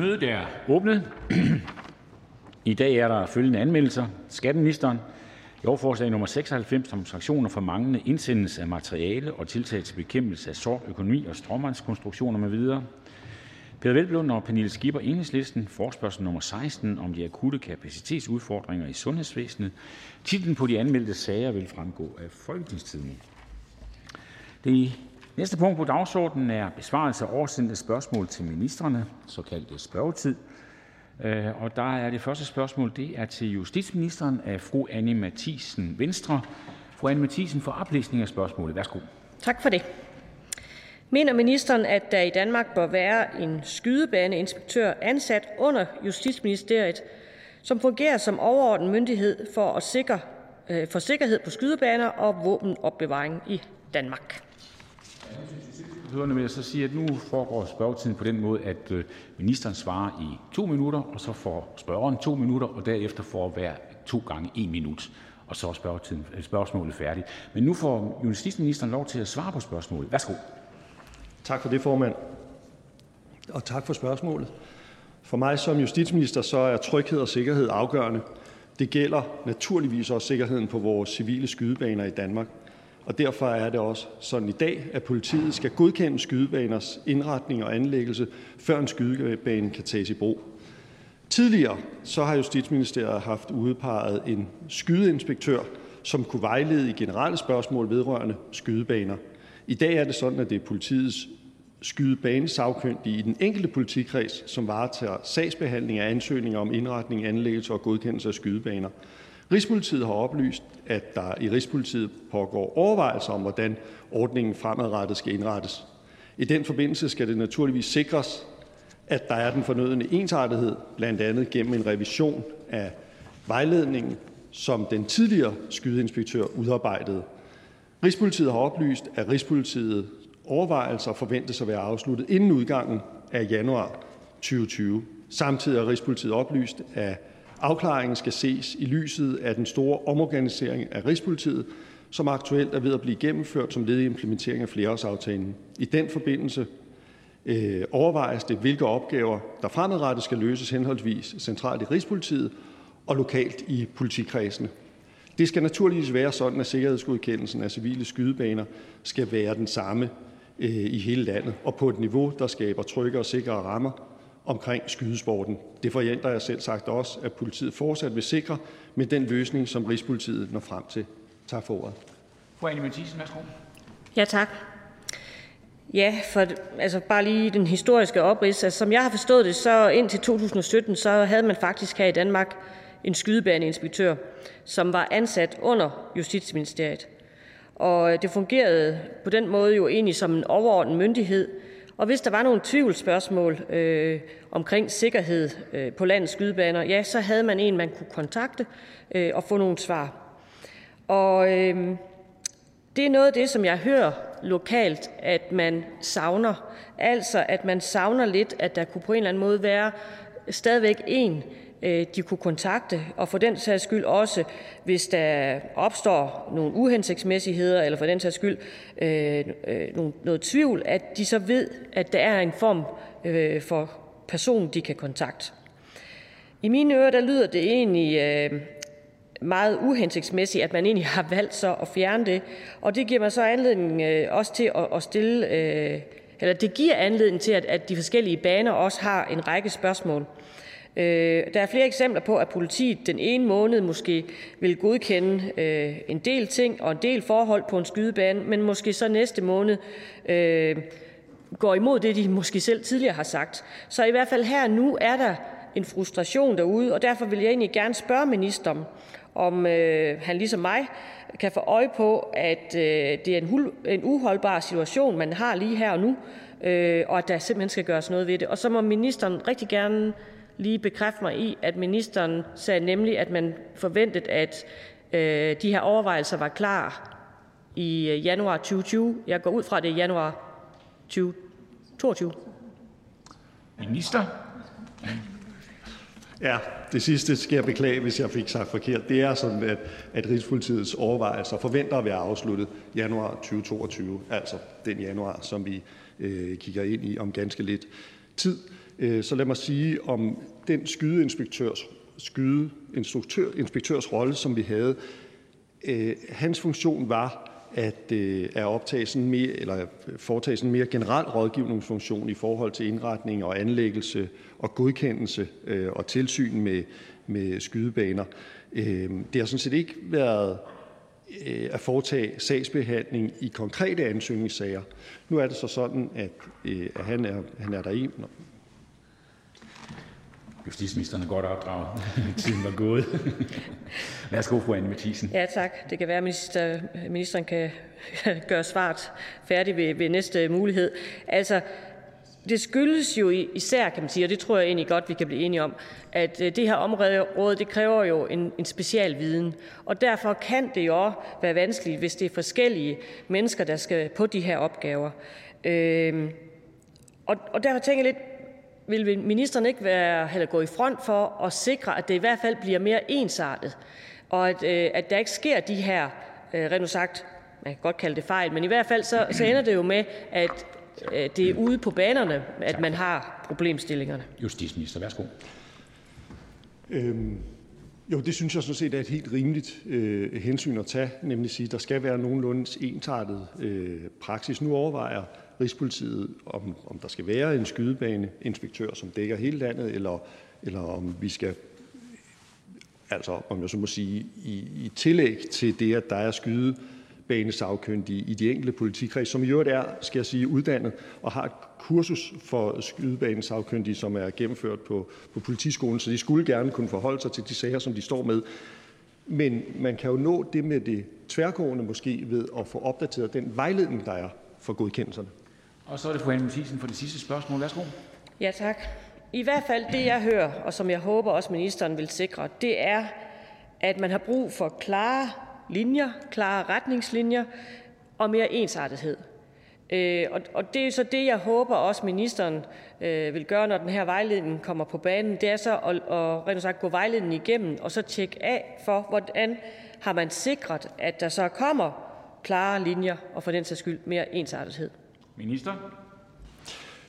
Mødet er åbnet. I dag er der følgende anmeldelser: Skatteministeren. Lovforslag nummer 96 om sanktioner for manglende indsendelse af materiale og tiltag til bekæmpelse af sort økonomi og stråmandskonstruktioner med videre. Peter Velblund og Pernille Skipper enhedslisten. Forspørgsel nummer 16 om de akutte kapacitetsudfordringer i sundhedsvæsenet. Titlen på de anmeldte sager vil fremgå af Folketingstidende. Det næste punkt på dagsordenen er besvarelse af oversendte spørgsmål til ministerne, såkaldt spørgetid. Øh, og der er det første spørgsmål, det er til justitsministeren af fru Anne Mathisen, Venstre. Fru Anne Mathisen for oplæsning af spørgsmålet. Værsgo. Tak for det. Mener ministeren, at der i Danmark bør være en skydebaneinspektør ansat under Justitsministeriet, som fungerer som overordnet myndighed for at sikre øh, for sikkerhed på skydebaner og våbenopbevaring i Danmark? Hørende vil jeg så sige, at nu foregår spørgetiden på den måde, at øh, ministeren svarer i to minutter, og så får spørgeren to minutter, og derefter får hver to gange en minut, og så er spørgetiden, øh, spørgsmålet færdigt. Men nu får justitsministeren lov til at svare på spørgsmålet. Værsgo. Tak for det, formand. Og tak for spørgsmålet. For mig som justitsminister så er tryghed og sikkerhed afgørende. Det gælder naturligvis også sikkerheden på vores civile skydebaner i Danmark. Og derfor er det også sådan i dag, at politiet skal godkende skydebaners indretning og anlæggelse, før en skydebane kan tages i brug. Tidligere så har Justitsministeriet haft udpeget en skydeinspektør, som kunne vejlede i generelle spørgsmål vedrørende skydebaner. I dag er det sådan, at det er politiets skydebanesagkyndige i den enkelte politikreds, som varetager sagsbehandling af ansøgninger om indretning, anlæggelse og godkendelse af skydebaner. Rigspolitiet har oplyst, at der i Rigspolitiet pågår overvejelser om, hvordan ordningen fremadrettet skal indrettes. I den forbindelse skal det naturligvis sikres, at der er den fornødne ensartethed, blandt andet gennem en revision af vejledningen, som den tidligere skydeinspektør udarbejdede. Rigspolitiet har oplyst, at Rigspolitiet overvejelser forventes at være afsluttet inden udgangen af januar 2020. Samtidig har Rigspolitiet oplyst, at afklaringen skal ses i lyset af den store omorganisering af Rigspolitiet, som aktuelt er ved at blive gennemført som led i implementering af flereårsaftalen. I den forbindelse øh, overvejes det, hvilke opgaver der fremadrettet skal løses henholdsvis centralt i Rigspolitiet og lokalt i politikredsene. Det skal naturligvis være sådan, at sikkerhedsgodkendelsen af civile skydebaner skal være den samme øh, i hele landet og på et niveau, der skaber trygge og sikre rammer omkring skydesporten. Det forventer jeg selv sagt også, at politiet fortsat vil sikre med den løsning, som Rigspolitiet når frem til. Tak for ordet. Fru Anne Mathisen, værsgo. Ja, tak. Ja, for altså bare lige den historiske oprids. Altså, som jeg har forstået det, så indtil 2017, så havde man faktisk her i Danmark en skydebaneinspektør, som var ansat under Justitsministeriet. Og det fungerede på den måde jo egentlig som en overordnet myndighed. Og hvis der var nogle tvivlsspørgsmål øh, omkring sikkerhed øh, på landets skydebaner, ja, så havde man en, man kunne kontakte øh, og få nogle svar. Og øh, det er noget af det, som jeg hører lokalt, at man savner. Altså, at man savner lidt, at der kunne på en eller anden måde være stadigvæk en, Øh, de kunne kontakte, og for den sags skyld også, hvis der opstår nogle uhensigtsmæssigheder, eller for den sags skyld øh, øh, noget tvivl, at de så ved, at der er en form øh, for person, de kan kontakte. I mine ører, der lyder det egentlig øh, meget uhensigtsmæssigt, at man egentlig har valgt så at fjerne det, og det giver mig så anledning øh, også til at, at stille, øh, eller det giver anledning til, at, at de forskellige baner også har en række spørgsmål. Øh, der er flere eksempler på, at politiet den ene måned måske vil godkende øh, en del ting og en del forhold på en skydebane, men måske så næste måned øh, går imod det, de måske selv tidligere har sagt. Så i hvert fald her nu er der en frustration derude, og derfor vil jeg egentlig gerne spørge ministeren, om øh, han ligesom mig kan få øje på, at øh, det er en, en uholdbar situation, man har lige her og nu, øh, og at der simpelthen skal gøres noget ved det. Og så må ministeren rigtig gerne lige bekræfte mig i, at ministeren sagde nemlig, at man forventede, at øh, de her overvejelser var klar i øh, januar 2020. Jeg går ud fra, det i januar 2022. Minister? Ja, det sidste skal jeg beklage, hvis jeg fik sagt forkert. Det er sådan, at, at Rigspolitiets overvejelser forventer at være afsluttet januar 2022, altså den januar, som vi øh, kigger ind i om ganske lidt tid. Øh, så lad mig sige om den skydeinspektørs, skydeinspektørs rolle, som vi havde. Øh, hans funktion var at, øh, at optage sådan mere, eller foretage sådan en mere generel rådgivningsfunktion i forhold til indretning og anlæggelse og godkendelse øh, og tilsyn med, med skydebaner. Det har sådan set ikke været at foretage sagsbehandling i konkrete ansøgningssager. Nu er det så sådan, at, at han, er, han er der i, Justitsministeren er godt opdraget. Tiden var gået. Værsgo, fru Anne Mathisen. Ja, tak. Det kan være, at minister, ministeren kan gøre svaret færdigt ved, ved næste mulighed. Altså, det skyldes jo især, kan man sige, og det tror jeg egentlig godt, vi kan blive enige om, at øh, det her område, det kræver jo en, en special viden. Og derfor kan det jo også være vanskeligt, hvis det er forskellige mennesker, der skal på de her opgaver. Øh, og, og derfor tænker jeg lidt, vil ministeren ikke være, eller gå i front for at sikre, at det i hvert fald bliver mere ensartet, og at, øh, at der ikke sker de her, øh, rent sagt, man kan godt kalde det fejl, men i hvert fald så, så ender det jo med, at øh, det er ude på banerne, at man har problemstillingerne. Justitsminister, værsgo. Øhm, jo, det synes jeg sådan set er et helt rimeligt øh, hensyn at tage, nemlig at sige, at der skal være nogenlunde ensartet øh, praksis. Nu overvejer Rigspolitiet, om om der skal være en skydebaneinspektør, som dækker hele landet, eller eller om vi skal altså om jeg så må sige, i i tillæg til det, at der er skydebanesagkyndige i de enkelte politikreds, som i øvrigt er, skal jeg sige, uddannet og har et kursus for skydebanesagkyndige, som er gennemført på på politiskolen, så de skulle gerne kunne forholde sig til de sager, som de står med. Men man kan jo nå det med det tværgående måske ved at få opdateret den vejledning, der er for godkendelserne. Og så er det fru Anne Mathisen for det sidste spørgsmål. Værsgo. Ja, tak. I hvert fald det, jeg hører, og som jeg håber også ministeren vil sikre, det er, at man har brug for klare linjer, klare retningslinjer og mere ensartethed. Øh, og, og det er så det, jeg håber også ministeren øh, vil gøre, når den her vejledning kommer på banen. Det er så at, at rent sagt gå vejledningen igennem og så tjekke af for, hvordan har man sikret, at der så kommer klare linjer og for den sags skyld mere ensartethed. Minister?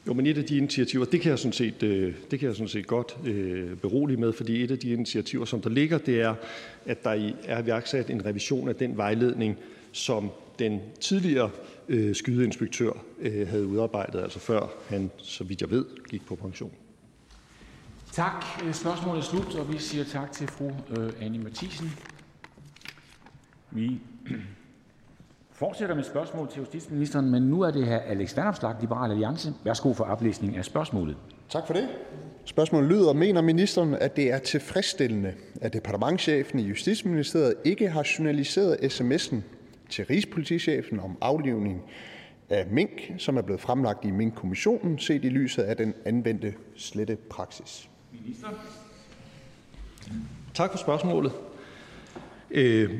Jo, men et af de initiativer, det kan jeg sådan set, øh, det kan jeg sådan set godt øh, berolige med, fordi et af de initiativer, som der ligger, det er, at der er iværksat en revision af den vejledning, som den tidligere øh, skydeinspektør øh, havde udarbejdet, altså før han, så vidt jeg ved, gik på pension. Tak. Spørgsmålet er slut, og vi siger tak til fru øh, Annie Mathisen. Vi fortsætter med spørgsmål til justitsministeren, men nu er det her Alex Vanopslagh, Liberal Alliance. Værsgo for oplæsning af spørgsmålet. Tak for det. Spørgsmålet lyder, mener ministeren, at det er tilfredsstillende, at departementchefen i Justitsministeriet ikke har journaliseret sms'en til Rigspolitichefen om aflivning af mink, som er blevet fremlagt i Mink-kommissionen, set i lyset af den anvendte slette praksis? Minister. Tak for spørgsmålet. Øh,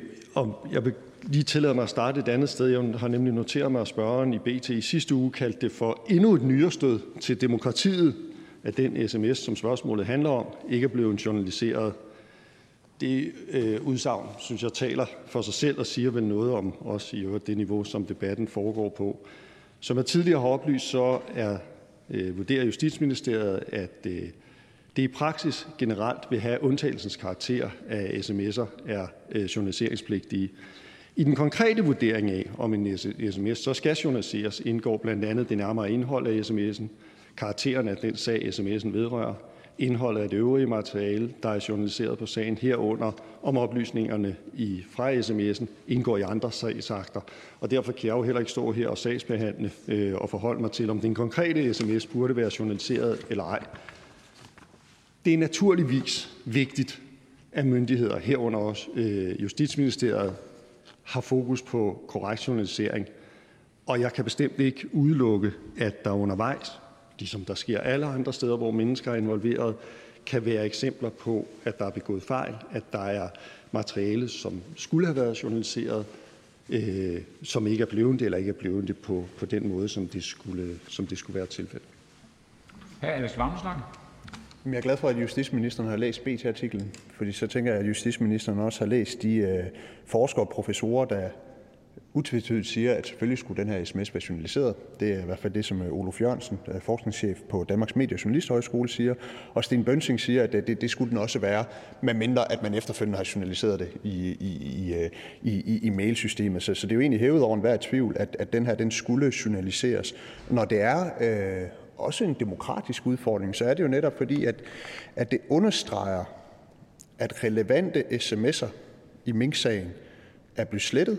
jeg vil lige tillade mig at starte et andet sted. Jeg har nemlig noteret mig, at spørgeren i BT i sidste uge kaldte det for endnu et nyrestød til demokratiet, at den sms, som spørgsmålet handler om, ikke er blevet journaliseret. Det øh, udsagn, synes jeg, taler for sig selv og siger vel noget om også i øvrigt det niveau, som debatten foregår på. Som jeg tidligere har oplyst, så er, øh, vurderer Justitsministeriet, at øh, det i praksis generelt vil have undtagelsens karakter af sms'er er øh, journaliseringspligtige. I den konkrete vurdering af, om en sms så skal journaliseres, indgår blandt andet det nærmere indhold af sms'en, karakteren af den sag, sms'en vedrører, indholdet af det øvrige materiale, der er journaliseret på sagen, herunder om oplysningerne i, fra sms'en indgår i andre sagsakter. Og derfor kan jeg jo heller ikke stå her og sagsbehandle øh, og forholde mig til, om den konkrete sms burde være journaliseret eller ej. Det er naturligvis vigtigt, at myndigheder herunder også øh, Justitsministeriet har fokus på korrekt journalisering, og jeg kan bestemt ikke udelukke, at der undervejs, ligesom der sker alle andre steder, hvor mennesker er involveret, kan være eksempler på, at der er begået fejl, at der er materiale, som skulle have været journaliseret, øh, som ikke er blevet det, eller ikke er blevet det på, på den måde, som det skulle, som det skulle være tilfældet. Hr. Alex Vanopslagh. Jeg er glad for, at justitsministeren har læst BT-artiklen, fordi så tænker jeg, at justitsministeren også har læst de øh, forskere og professorer, der utvetydigt siger, at selvfølgelig skulle den her sms være journaliseret. Det er i hvert fald det, som øh, Olof Jørgensen, øh, forskningschef på Danmarks Medie- og Journalisthøjskole, siger. Og Sten Bønsing siger, at øh, det, det skulle den også være, medmindre at man efterfølgende har journaliseret det i, i, i, i, i mailsystemet. Så, så det er jo egentlig hævet over enhver tvivl, at, at den her den skulle journaliseres. Når det er øh, også en demokratisk udfordring, så er det jo netop fordi, at, at det understreger, at relevante sms'er i Mink-sagen er blevet slettet.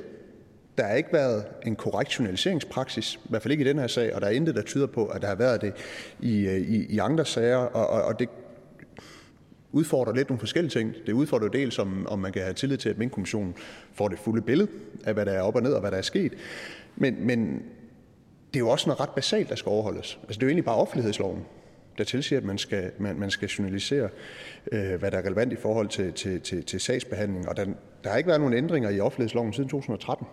Der har ikke været en korrekt journaliseringspraksis, i hvert fald ikke i den her sag, og der er intet, der tyder på, at der har været det i, i, i andre sager, og, og, og det udfordrer lidt nogle forskellige ting. Det udfordrer jo dels, om, om man kan have tillid til, at Mink-kommissionen får det fulde billede af, hvad der er op og ned, og hvad der er sket. Men, men det er jo også noget ret basalt, der skal overholdes. Altså, det er jo egentlig bare offentlighedsloven, der tilsiger, at man skal, man, man skal journalisere, øh, hvad der er relevant i forhold til, til, til, til sagsbehandling. Og der, der har ikke været nogen ændringer i offentlighedsloven siden 2013.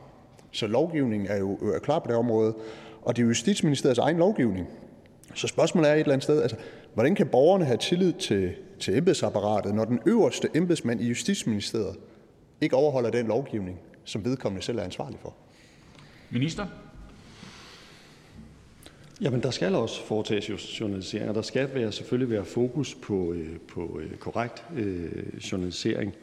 Så lovgivningen er jo øh, er klar på det område, og det er jo Justitsministeriets egen lovgivning. Så spørgsmålet er et eller andet sted, altså, hvordan kan borgerne have tillid til, til embedsapparatet, når den øverste embedsmand i Justitsministeriet ikke overholder den lovgivning, som vedkommende selv er ansvarlig for? Minister? Jamen, der skal også foretages journalisering, og der skal være, selvfølgelig være fokus på, øh, på øh, korrekt øh, journalisering.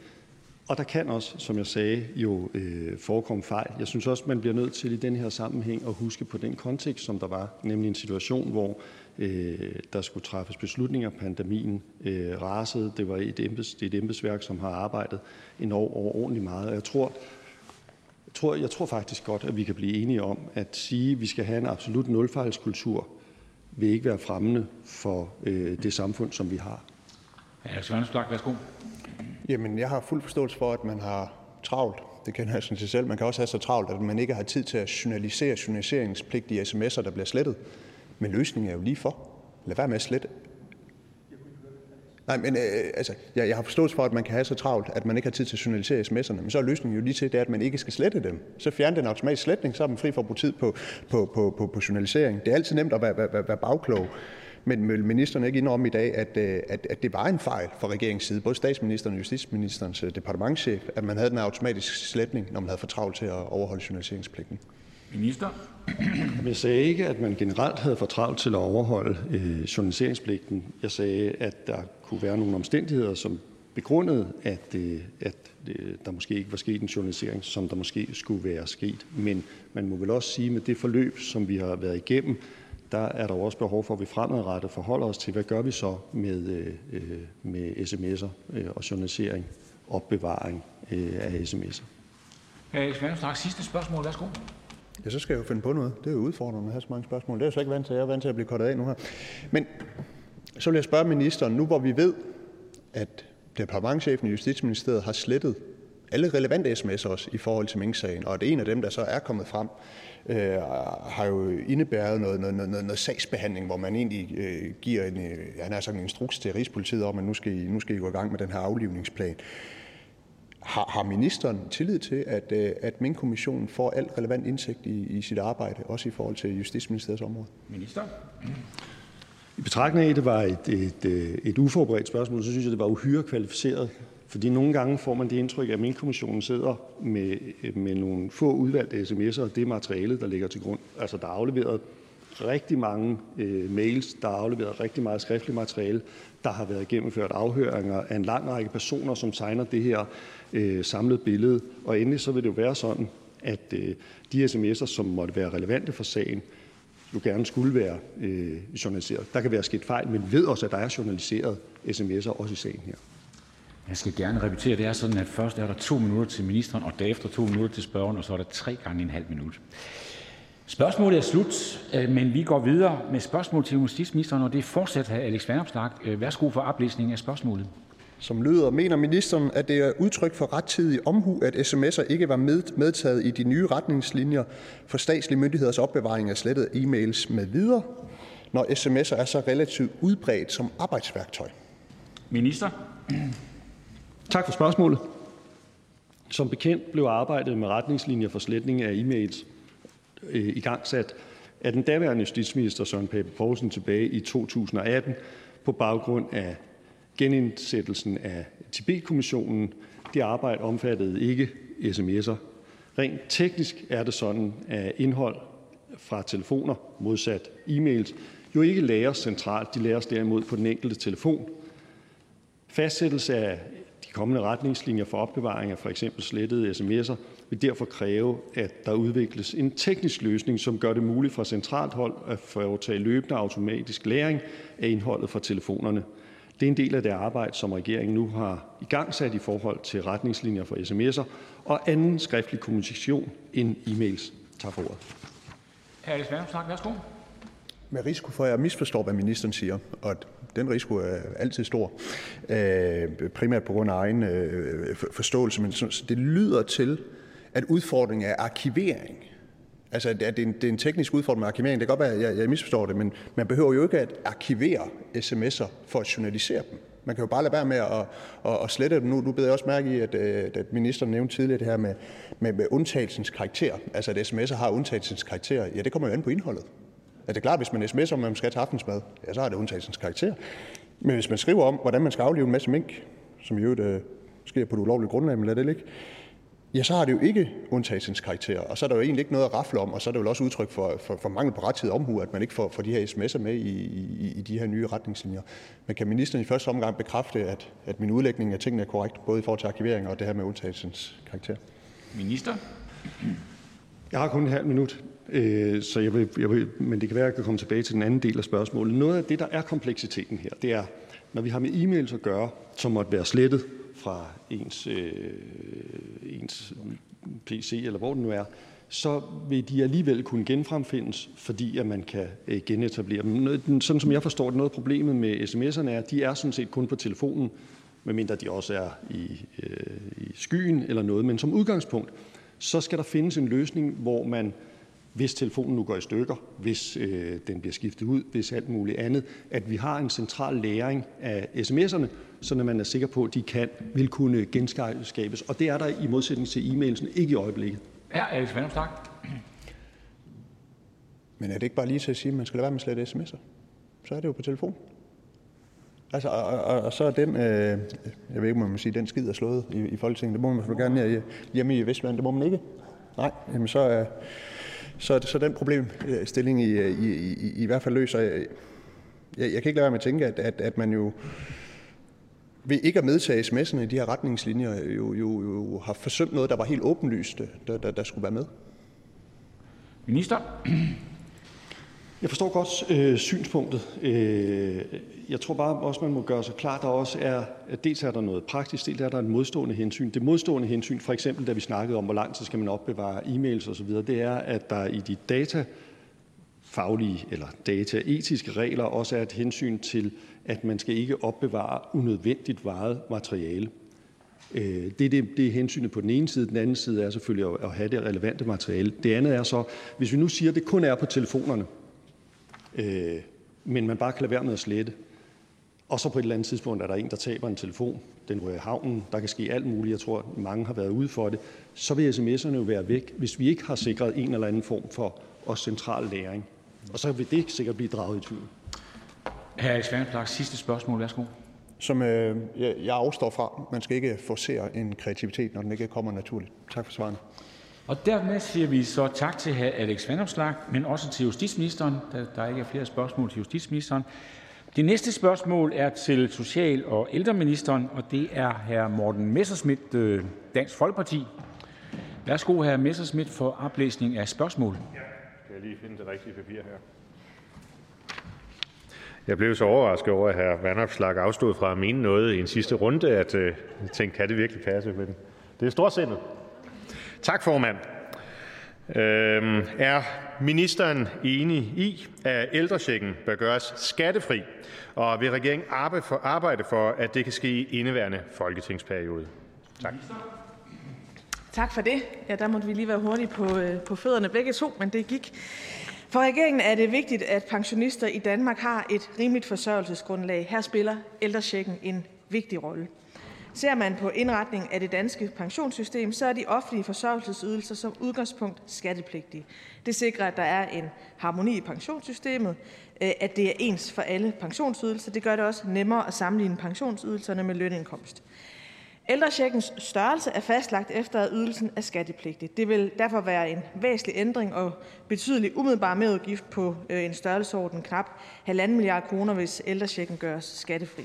Og der kan også, som jeg sagde, jo øh, forekomme fejl. Jeg synes også, man bliver nødt til i den her sammenhæng at huske på den kontekst, som der var, nemlig en situation, hvor øh, der skulle træffes beslutninger. Pandemien øh, rasede. Det var et, embeds, det er et embedsværk, som har arbejdet en år overordentligt meget. Og jeg tror, jeg tror faktisk godt, at vi kan blive enige om at sige, at vi skal have en absolut nulfejlskultur, vil ikke være fremmende for øh, det samfund, som vi har. Alex Vanopslagh, værsgo. Jamen, jeg har fuld forståelse for, at man har travlt. Det kender jeg sådan til selv. Man kan også have så travlt, at man ikke har tid til at journalisere journaliseringspligtige sms'er, der bliver slettet. Men løsningen er jo lige for. Lad være med at slette Nej, men øh, altså, jeg, jeg har forståelse for, at man kan have så travlt, at man ikke har tid til at journalisere sms'erne, men så er løsningen jo lige til, det er, at man ikke skal slette dem. Så fjern den automatiske sletning, så er man fri for at bruge tid på, på, på, på, på journalisering. Det er altid nemt at være, være, være bagklog. Men vil ministeren ikke indrømme i dag, at, øh, at, at det var en fejl fra regeringens side, både statsministeren og justitsministerens departementschef, departementchef, at man havde den automatiske sletning, når man havde for travlt til at overholde journaliseringspligten? Minister? Jeg sagde ikke, at man generelt havde for travlt til at overholde øh, journaliseringspligten. Jeg sagde, at der kunne være nogle omstændigheder, som begrundede, at, øh, at øh, der måske ikke var sket en journalisering, som der måske skulle være sket. Men man må vel også sige, med det forløb, som vi har været igennem, der er der også behov for, at vi fremadrettet forholder os til, hvad gør vi så med, med sms'er og journalisering, opbevaring af sms'er. Alex Vanopslagh, sidste spørgsmål. Værsgo. Ja, så skal jeg jo finde på noget. Det er jo udfordrende at have så mange spørgsmål. Det er jeg så ikke vant til. Jeg er vant til at blive kortet af nu her. Men så vil jeg spørge ministeren, nu hvor vi ved, at departementchefen i Justitsministeriet har slettet alle relevante sms'er også i forhold til Mink-sagen, og at en af dem, der så er kommet frem, øh, har jo indebæret noget, noget, noget, noget sagsbehandling, hvor man egentlig øh, giver en, øh, han har sådan en instruks til Rigspolitiet om, at nu skal, I, nu skal I gå i gang med den her aflivningsplan. Har, har ministeren tillid til, at, øh, at Mink-kommissionen får al relevant indsigt i, i sit arbejde, også i forhold til Justitsministeriets område? Minister? I betragtning af, at det var et, et, øh, et uforberedt spørgsmål, så synes jeg, det var uhyre kvalificeret. Fordi nogle gange får man det indtryk, at Mink-kommissionen sidder med, med nogle få udvalgte sms'er, og det materiale, der ligger til grund. Altså, der er afleveret rigtig mange øh, mails, der er afleveret rigtig meget skriftligt materiale, der har været gennemført afhøringer af en lang række personer, som tegner det her øh, samlede billede. Og endelig så vil det jo være sådan, at øh, de sms'er, som måtte være relevante for sagen, jo gerne skulle være øh, journaliseret. Der kan være sket fejl, men vi ved også, at der er journaliseret sms'er også i sagen her. Jeg skal gerne repetere, det er sådan, at først er der to minutter til ministeren, og derefter to minutter til spørgeren, og så er der tre gange en halv minut. Spørgsmålet er slut, øh, men vi går videre med spørgsmål til justitsministeren, og det er fortsat her Alex Vanopslagh. Øh, værsgo for oplæsning af spørgsmålet. Som lyder, mener ministeren, at det er udtryk for rettidig omhu, at sms'er ikke var medtaget i de nye retningslinjer for statslige myndigheders opbevaring af slettede e-mails med videre, når sms'er er så relativt udbredt som arbejdsværktøj? Minister? Tak for spørgsmålet. Som bekendt blev arbejdet med retningslinjer for sletning af e-mails øh, i gang sat af den daværende justitsminister Søren Pape Poulsen tilbage i 2018 på baggrund af genindsættelsen af Tibet-kommissionen. Det arbejde omfattede ikke sms'er. Rent teknisk er det sådan, at indhold fra telefoner, modsat e-mails, jo ikke lagres centralt. De lagres derimod på den enkelte telefon. Fastsættelse af de kommende retningslinjer for opbevaring af f.eks. slettede sms'er vil derfor kræve, at der udvikles en teknisk løsning, som gør det muligt fra centralt hold at foretage løbende automatisk læring af indholdet fra telefonerne. Det er en del af det arbejde, som regeringen nu har i gang sat i forhold til retningslinjer for sms'er og anden skriftlig kommunikation end e-mails. Tak for ordet. Med risiko for, at jeg misforstår, hvad ministeren siger, og den risiko er altid stor, øh, primært på grund af egen øh, forståelse, men det lyder til, at udfordringen er arkivering. Altså, at det er, en, det er en teknisk udfordring med arkivering. Det kan godt være, at jeg, jeg misforstår det, men man behøver jo ikke at arkivere sms'er for at journalisere dem. Man kan jo bare lade være med at, at, at slette dem nu. Nu beder jeg også mærke i, at, øh, at ministeren nævnte tidligere det her med, med, med undtagelsens karakter. Altså, at sms'er har undtagelsens karakter. Ja, det kommer jo an på indholdet. Altså, er det klart, hvis man sms'er om, man skal til aftensmad, ja, så har det undtagelsens karakter. Men hvis man skriver om, hvordan man skal aflive en masse mink, som jo det øh, sker på et ulovligt grundlag, men lad det ligge, ja, så har det jo ikke undtagelsens karakter. Og så er der jo egentlig ikke noget at rafle om, og så er det jo også udtryk for, for, for mangel på rettidig omhu, at man ikke får, får de her sms'er med i, i, i de her nye retningslinjer. Men kan ministeren i første omgang bekræfte, at, at min udlægning af tingene er korrekt, både i forhold til arkivering og det her med undtagelsens karakter? Minister? Jeg har kun en halv minut, øh, så jeg vil, jeg vil, men det kan være, at jeg kan komme tilbage til den anden del af spørgsmålet. Noget af det, der er kompleksiteten her, det er, når vi har med e-mails at gøre, som måtte være slettet fra ens, øh, ens PC, eller hvor den nu er, så vil de alligevel kunne genfremfindes, fordi at man kan øh, genetablere dem. Sådan som jeg forstår det, noget af problemet med sms'erne er, at de er sådan set kun på telefonen, medmindre de også er i, øh, i skyen eller noget. Men som udgangspunkt, så skal der findes en løsning, hvor man hvis telefonen nu går i stykker, hvis øh, den bliver skiftet ud, hvis alt muligt andet, at vi har en central læring af sms'erne, så man er sikker på, at de kan, vil kunne genskabes. Og det er der i modsætning til e-mailsen ikke i øjeblikket. Ja, Alex Vanopslagh. Men er det ikke bare lige til at sige, at man skal lade være med at slette sms'er? Så er det jo på telefon. Altså, og, og, og så er den, øh, jeg ved ikke, om man sige, den skid er slået i, i Folketinget. Det må man i gerne hjemme i Vestland. Det må man ikke. Nej, jamen så, øh, så, så den problemstilling i, i, i, i hvert fald løser. Jeg, jeg, jeg kan ikke lade være med at tænke, at, at, at man jo ved ikke at medtage sms'erne i de her retningslinjer jo, jo, jo har forsømt noget, der var helt åbenlyst, der, der, der skulle være med. Minister? Jeg forstår godt øh, synspunktet. Øh, jeg tror bare også, man må gøre sig klart, der også er, at dels er der noget praktisk, dels er der et modstående hensyn. Det modstående hensyn, for eksempel da vi snakkede om, hvor lang tid skal man opbevare e-mails osv., det er, at der i de data faglige eller dataetiske regler også er et hensyn til, at man skal ikke opbevare unødvendigt varet materiale. Øh, det er det, det er hensynet på den ene side. Den anden side er selvfølgelig at have det relevante materiale. Det andet er så, hvis vi nu siger, at det kun er på telefonerne, øh, men man bare kan lade være med at slette, og så på et eller andet tidspunkt er der en, der taber en telefon, den rører i havnen, der kan ske alt muligt, jeg tror, mange har været ude for det, så vil sms'erne jo være væk, hvis vi ikke har sikret en eller anden form for også central læring. Og så vil det sikkert blive draget i tvivl. Hr. Alex Vanopslagh, sidste spørgsmål. Værsgo. Som øh, jeg afstår fra. Man skal ikke forcere en kreativitet, når den ikke kommer naturligt. Tak for svarene. Og dermed siger vi så tak til hr. Alex Vanopslagh, men også til justitsministeren, da der ikke er flere spørgsmål til justitsministeren. Det næste spørgsmål er til social- og ældreministeren, og det er hr. Morten Messerschmidt, øh, Dansk Folkeparti. Værsgo, hr. Messerschmidt, for oplæsning af spørgsmål. Ja, skal jeg lige finde det rigtige papir her. Jeg blev så overrasket over, at hr. Vandopslag afstod fra at mene noget i en sidste runde, at øh, jeg tænkte, kan det virkelig passe? Men det er storsindet. Tak, formand. Øhm, er ministeren enig i, at ældrechecken bør gøres skattefri, og vil regeringen arbejde for, at det kan ske i indeværende folketingsperiode? Tak. Tak for det. Ja, der måtte vi lige være hurtige på, øh, på fødderne begge to, men det gik. For regeringen er det vigtigt, at pensionister i Danmark har et rimeligt forsørgelsesgrundlag. Her spiller ældrechecken en vigtig rolle. Ser man på indretning af det danske pensionssystem, så er de offentlige forsørgelsesydelser som udgangspunkt skattepligtige. Det sikrer, at der er en harmoni i pensionssystemet, øh, at det er ens for alle pensionsydelser. Det gør det også nemmere at sammenligne pensionsydelserne med lønindkomst. Ældrecheckens størrelse er fastlagt efter, at ydelsen er skattepligtig. Det vil derfor være en væsentlig ændring og betydelig umiddelbar merudgift på øh, en størrelsesorden knap 1,5 milliard kroner, hvis ældrechecken gøres skattefri.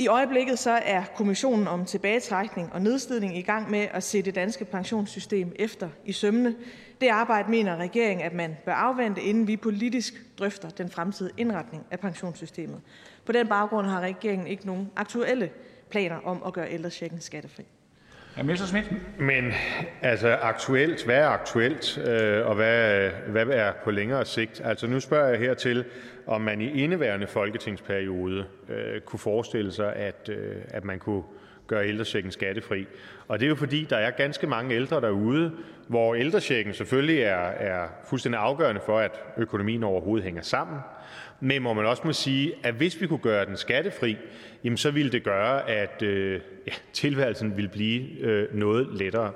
I øjeblikket så er Kommissionen om tilbagetrækning og nedslidning i gang med at se det danske pensionssystem efter i sømmene. Det arbejde mener regeringen, at man bør afvente, inden vi politisk drøfter den fremtidige indretning af pensionssystemet. På den baggrund har regeringen ikke nogen aktuelle planer om at gøre ældrechecken skattefri. Men altså aktuelt, hvad er aktuelt, øh, og hvad, hvad er på længere sigt? Altså nu spørger jeg her til, om man i indeværende folketingsperiode øh, kunne forestille sig, at, øh, at man kunne gøre ældrechecken skattefri. Og det er jo fordi, der er ganske mange ældre derude, hvor ældrechecken selvfølgelig er, er fuldstændig afgørende for, at økonomien overhovedet hænger sammen. Men hvor man også må sige, at hvis vi kunne gøre den skattefri, jamen så ville det gøre, at øh, ja, tilværelsen ville blive øh, noget lettere.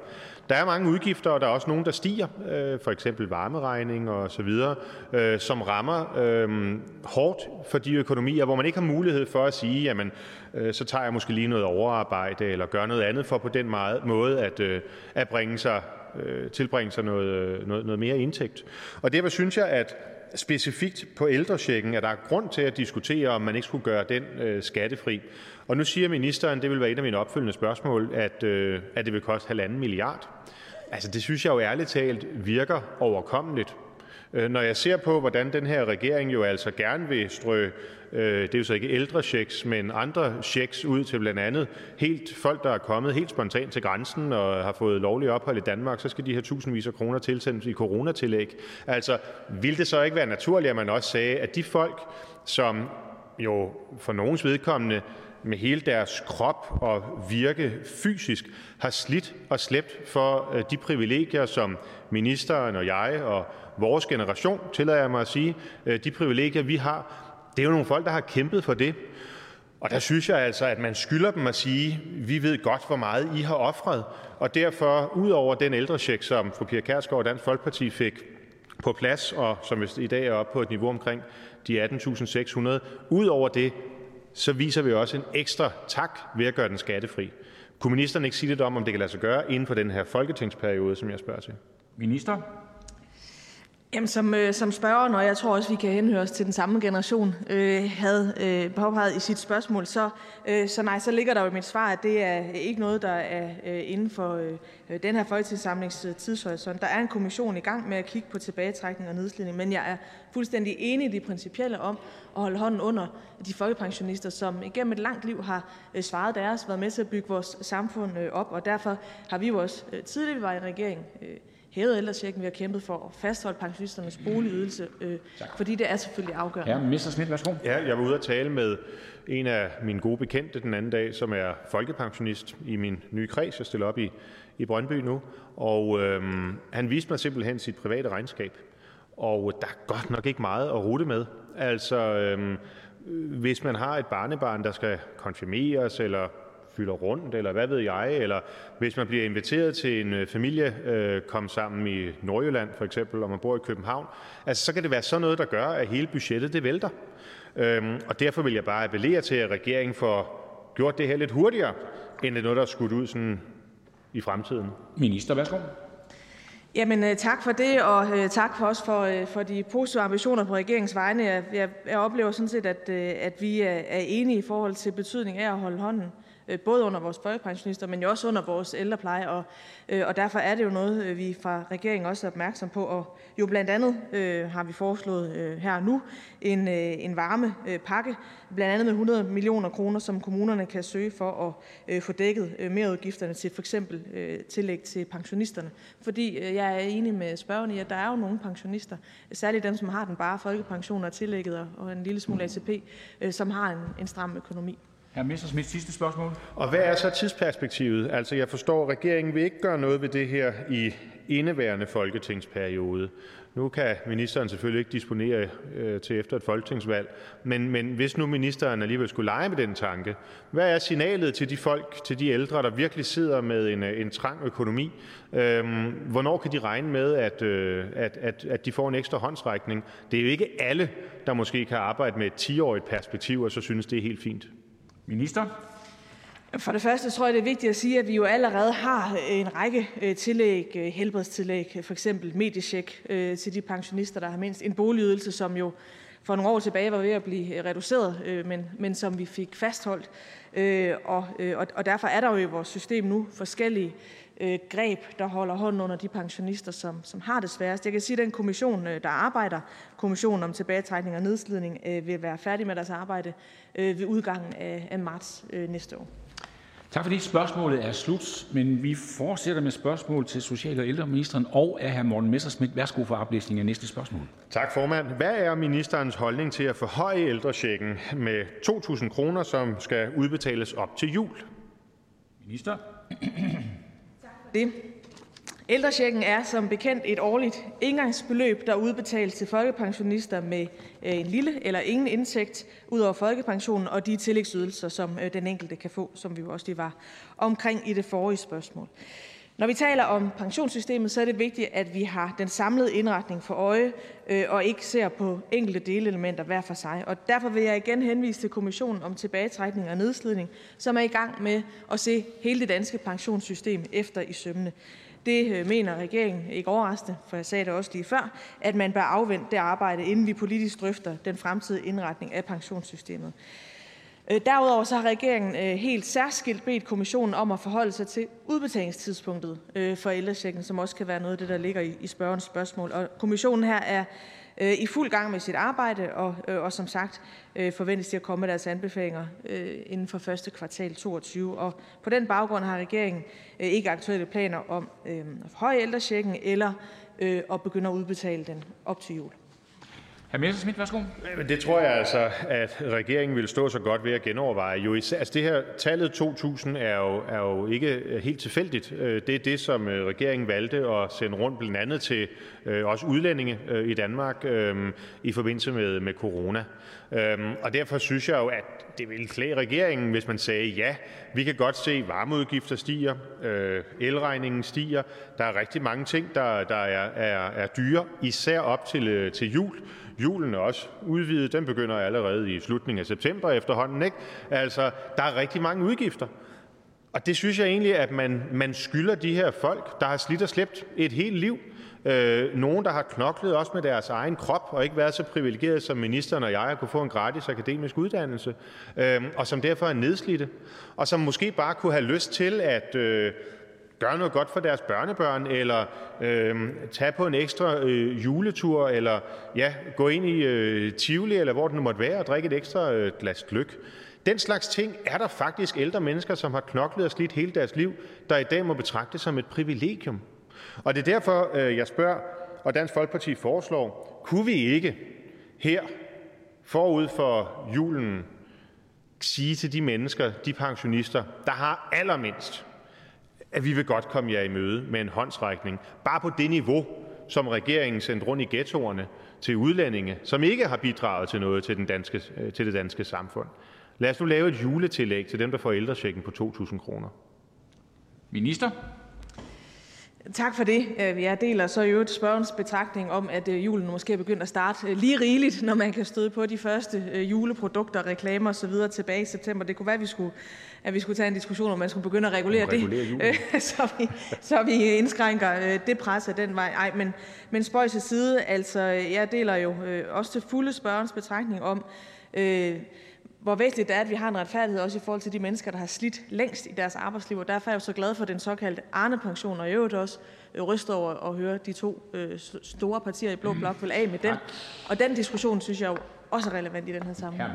Der er mange udgifter, og der er også nogle, der stiger, øh, for eksempel varmeregning og så videre, øh, som rammer øh, hårdt for de økonomier, hvor man ikke har mulighed for at sige, jamen, øh, så tager jeg måske lige noget overarbejde, eller gør noget andet for på den meget, måde at, øh, at bringe sig, øh, tilbringe sig noget, øh, noget, noget mere indtægt. Og derfor synes jeg, at specifikt på ældrechecken, at der er grund til at diskutere, om man ikke skulle gøre den øh, skattefri. Og nu siger ministeren, det vil være et af mine opfølgende spørgsmål, at, øh, at det vil koste halvanden milliard. Altså det synes jeg jo ærligt talt virker overkommeligt. Øh, når jeg ser på, hvordan den her regering jo altså gerne vil strø, øh, det er jo så ikke ældre checks, men andre checks ud til blandt andet helt folk, der er kommet helt spontant til grænsen og har fået lovlig ophold i Danmark, så skal de have tusindvis af kroner tilsendt i coronatillæg. Altså, vil det så ikke være naturligt, at man også sagde, at de folk, som jo for nogens vedkommende med hele deres krop og virke fysisk har slidt og slæbt for øh, de privilegier, som ministeren og jeg og vores generation, tillader jeg mig at sige, øh, de privilegier, vi har, det er jo nogle folk, der har kæmpet for det. Og der synes jeg altså, at man skylder dem at sige, vi ved godt, hvor meget I har offret, og derfor, ud over den ældrecheck, som fru Pia Kærsgaard og Dansk Folkeparti fik på plads, og som i dag er oppe på et niveau omkring de 18.600, ud over det, så viser vi også en ekstra tak ved at gøre den skattefri. Kunne ministeren ikke sige lidt om, om det kan lade sig gøre inden for den her folketingsperiode, som jeg spørger til? Minister? Jamen, som, øh, som spørgeren, og jeg tror også, vi kan henhøre os til den samme generation, øh, havde øh, påpeget i sit spørgsmål, så, øh, så nej, så ligger der jo i mit svar, at det er ikke noget, der er øh, inden for øh, den her folketingssamlings øh, tidshorisont. Der er en kommission i gang med at kigge på tilbagetrækning og nedslidning, men jeg er fuldstændig enig i det principielle om at holde hånden under de folkepensionister, som igennem et langt liv har øh, svaret deres, været med til at bygge vores samfund øh, op, og derfor har vi jo også øh, tidligere, vi var i regering, øh, hævet ældrechecken, vi har kæmpet for at fastholde pensionisternes boligydelse, øh, fordi det er selvfølgelig afgørende. Ja, Mr. Schmidt, værsgo. Ja, jeg var ude at tale med en af mine gode bekendte den anden dag, som er folkepensionist i min nye kreds. Jeg stiller op i, i Brøndby nu, og øhm, han viste mig simpelthen sit private regnskab. Og der er godt nok ikke meget at rute med. Altså, øhm, hvis man har et barnebarn, der skal konfirmeres, eller fylder rundt, eller hvad ved jeg, eller hvis man bliver inviteret til en øh, familie øh, kom sammen i Nordjylland for eksempel, og man bor i København, altså så kan det være sådan noget, der gør, at hele budgettet det vælter. Øhm, og derfor vil jeg bare appellere til, at regeringen får gjort det her lidt hurtigere, end det er noget, der er skudt ud sådan i fremtiden. Minister, værsgo. Jamen øh, tak for det, og øh, tak for også for, for de positive ambitioner på regeringens vegne. Jeg, jeg, jeg oplever sådan set, at, at vi er, er enige i forhold til betydning af at holde hånden Øh, Øh, både under vores folkepensionister, men jo også under vores ældrepleje. Og, øh, og derfor er det jo noget, øh, vi fra regeringen også er opmærksom på. Og jo blandt andet øh, har vi foreslået øh, her nu en, øh, en varmepakke, blandt andet med 100 millioner kroner, som kommunerne kan søge for at øh, få dækket øh, merudgifterne til for eksempel øh, tillæg til pensionisterne. Fordi øh, jeg er enig med spørgeren i, at der er jo nogle pensionister, særligt dem, som har den bare folkepension og tillægget og, og en lille smule ATP, øh, som har en, en stram økonomi. Hr. Messerschmidt, sidste spørgsmål. Og hvad er så tidsperspektivet? Altså, jeg forstår, at regeringen vil ikke gøre noget ved det her i indeværende folketingsperiode. Nu kan ministeren selvfølgelig ikke disponere øh, til efter et folketingsvalg, men, men hvis nu ministeren alligevel skulle lege med den tanke, hvad er signalet til de folk, til de ældre, der virkelig sidder med en, øh, en trang økonomi? Øhm, hvornår kan de regne med, at, øh, at, at, at de får en ekstra håndsrækning? Det er jo ikke alle, der måske kan arbejde med et 10-årigt perspektiv, og så synes, det er helt fint. Minister? For det første tror jeg, det er vigtigt at sige, at vi jo allerede har øh, en række øh, tillæg, øh, helbredstillæg, for eksempel mediesjek til de pensionister, der har mindst en boligydelse, som jo for nogle år tilbage var ved at blive reduceret, men, men som vi fik fastholdt. Og, og, og derfor er der jo i vores system nu forskellige øh, greb, der holder hånden under de pensionister, som, som har det sværest. Jeg kan sige, at den kommission, der arbejder, kommissionen om tilbagetrækning og nedslidning, øh, vil være færdig med deres arbejde øh, ved udgangen af, af marts øh, næste år. Tak for det. Spørgsmålet er slut, men vi fortsætter med spørgsmål til social- og ældreministeren og af hr. Morten Messerschmidt. Værsgo for oplæsning af næste spørgsmål. Tak, formand. Hvad er ministerens holdning til at forhøje ældrechecken med 2.000 kroner, som skal udbetales op til jul? Minister det. Ældrechecken er som bekendt et årligt indgangsbeløb, der udbetales til folkepensionister med øh, en lille eller ingen indtægt ud over folkepensionen og de tillægsydelser, som øh, den enkelte kan få, som vi jo også lige var omkring i det forrige spørgsmål. Når vi taler om pensionssystemet, så er det vigtigt, at vi har den samlede indretning for øje øh, og ikke ser på enkelte delelementer hver for sig. Og derfor vil jeg igen henvise til Kommissionen om tilbagetrækning og nedslidning, som er i gang med at se hele det danske pensionssystem efter i sømmene. Det øh, mener regeringen ikke overraskende, for jeg sagde det også lige før, at man bør afvente det arbejde, inden vi politisk drøfter den fremtidige indretning af pensionssystemet. Øh, derudover så har regeringen øh, helt særskilt bedt kommissionen om at forholde sig til udbetalingstidspunktet øh, for ældrechecken, som også kan være noget af det, der ligger i spørgerens spørgsmål. Og kommissionen her er i fuld gang med sit arbejde, og, og som sagt forventes de at komme med deres anbefalinger inden for første kvartal 22. Og på den baggrund har regeringen ikke aktuelle planer om at forhøje ældrechecken eller at begynde at udbetale den op til jul. Hr. Messerschmidt, værsgo. Det tror jeg altså, at regeringen vil stå så godt ved at genoverveje. Jo altså det her tallet 2.000 er jo, er jo ikke øh, helt tilfældigt. Øh, det er det, som øh, regeringen valgte at sende rundt blandt andet til også udlændinge i Danmark i forbindelse med, med corona. Og derfor synes jeg jo, at det ville klæde regeringen, hvis man sagde, ja, vi kan godt se, at varmeudgifter stiger, elregningen stiger, der er rigtig mange ting, der, der er, er, er dyre, især op til, til jul. Julen er også udvidet. Den begynder allerede i slutningen af september efterhånden. Ikke? Altså, der er rigtig mange udgifter. Og det synes jeg egentlig, at man, man skylder de her folk, der har slidt og slæbt et helt liv. Øh, nogen, der har knoklet også med deres egen krop og ikke været så privilegeret som ministeren og jeg at kunne få en gratis akademisk uddannelse, øh, og som derfor er nedslidte, og som måske bare kunne have lyst til at øh, gøre noget godt for deres børnebørn, eller øh, tage på en ekstra øh, juletur, eller ja, gå ind i øh, Tivoli, eller hvor det nu måtte være, og drikke et ekstra øh, glas gløk. Den slags ting er der faktisk ældre mennesker, som har knoklet og slidt hele deres liv, der i dag må betragte som et privilegium. Og det er derfor, øh, jeg spørger, og Dansk Folkeparti foreslår, kunne vi ikke her forud for julen sige til de mennesker, de pensionister, der har allermindst, at vi vil godt komme jer i møde med en håndsrækning, bare på det niveau, som regeringen sendte rundt i ghettoerne til udlændinge, som ikke har bidraget til noget til, den danske, øh, til det danske samfund. Lad os nu lave et juletillæg til dem, der får ældrechecken på 2.000 kroner. Minister? Tak for det. Øh, jeg deler så i øvrigt spørgerens betragtning om, at øh, julen måske er begyndt at starte øh, lige rigeligt, når man kan støde på de første juleprodukter, reklamer osv. tilbage i september. Det kunne være, at vi skulle, at vi skulle tage en diskussion, om man skulle begynde at regulere, regulere det, så vi, så vi indskrænker det pres af den vej. Ej, men, men spøj til side, altså jeg deler jo også til fulde spørgerens betragtning om, øh, hvor væsentligt det er, at vi har en retfærdighed også i forhold til de mennesker, der har slidt længst i deres arbejdsliv. Og derfor er jeg så glad for den såkaldte Arne-pension, og i øvrigt også øh, ryster over at høre de to øh, store partier i Blå mm. Blok vil af med den. Og den diskussion synes jeg jo også er relevant i den her sammenhæng.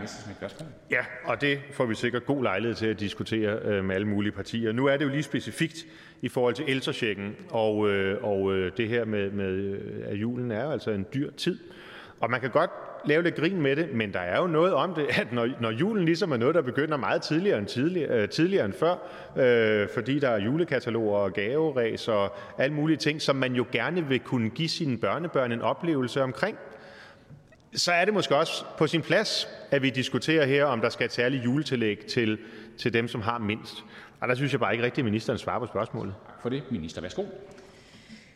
Ja, og det får vi sikkert god lejlighed til at diskutere øh, med alle mulige partier. Nu er det jo lige specifikt i forhold til ældrechecken, og, øh, og øh, det her med, med øh, at julen er jo altså en dyr tid. Og man kan godt lave lidt grin med det, men der er jo noget om det, at når, når julen ligesom er noget, der begynder meget tidligere end, tidligere, øh, tidligere end før, øh, fordi der er julekataloger og gaveræs og alle mulige ting, som man jo gerne vil kunne give sine børnebørn en oplevelse omkring, så er det måske også på sin plads, at vi diskuterer her, om der skal et særligt juletillæg til, til dem, som har mindst. Og der synes jeg bare ikke rigtigt, at ministeren svarer på spørgsmålet. For det, minister. Værsgo.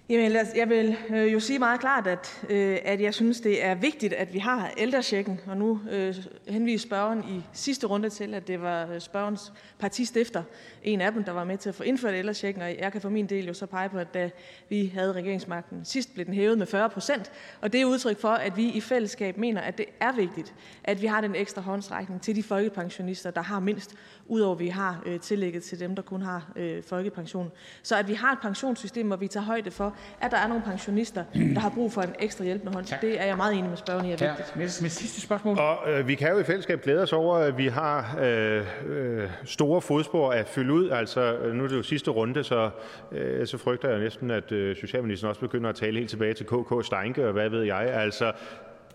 Jamen, jeg vil øh, jo sige meget klart, at, øh, at jeg synes, det er vigtigt, at vi har ældrechecken. Og nu øh, henviser spørgeren i sidste runde til, at det var spørgens spørgerens partistifter, en af dem, der var med til at få indført ældrechecken. Og jeg kan for min del jo så pege på, at da vi havde regeringsmagten sidst, blev den hævet med 40 procent. Og det er udtryk for, at vi i fællesskab mener, at det er vigtigt, at vi har den ekstra håndsrækning til de folkepensionister, der har mindst, udover at vi har øh, tillægget til dem, der kun har øh, folkepension. Så at vi har et pensionssystem, hvor vi tager højde for, at der er nogle pensionister, der har brug for en ekstra hjælpende hånd. Det er jeg meget enig med spørgeren i er vigtigt. Med, med sidste spørgsmål. Og øh, vi kan jo i fællesskab glæde os over, at vi har øh, øh, store fodspor at fylde ud. Altså, øh, nu er det jo sidste runde, så, øh, så frygter jeg næsten, at øh, Socialministeren også begynder at tale helt tilbage til KK Steinke, og hvad ved jeg. Altså,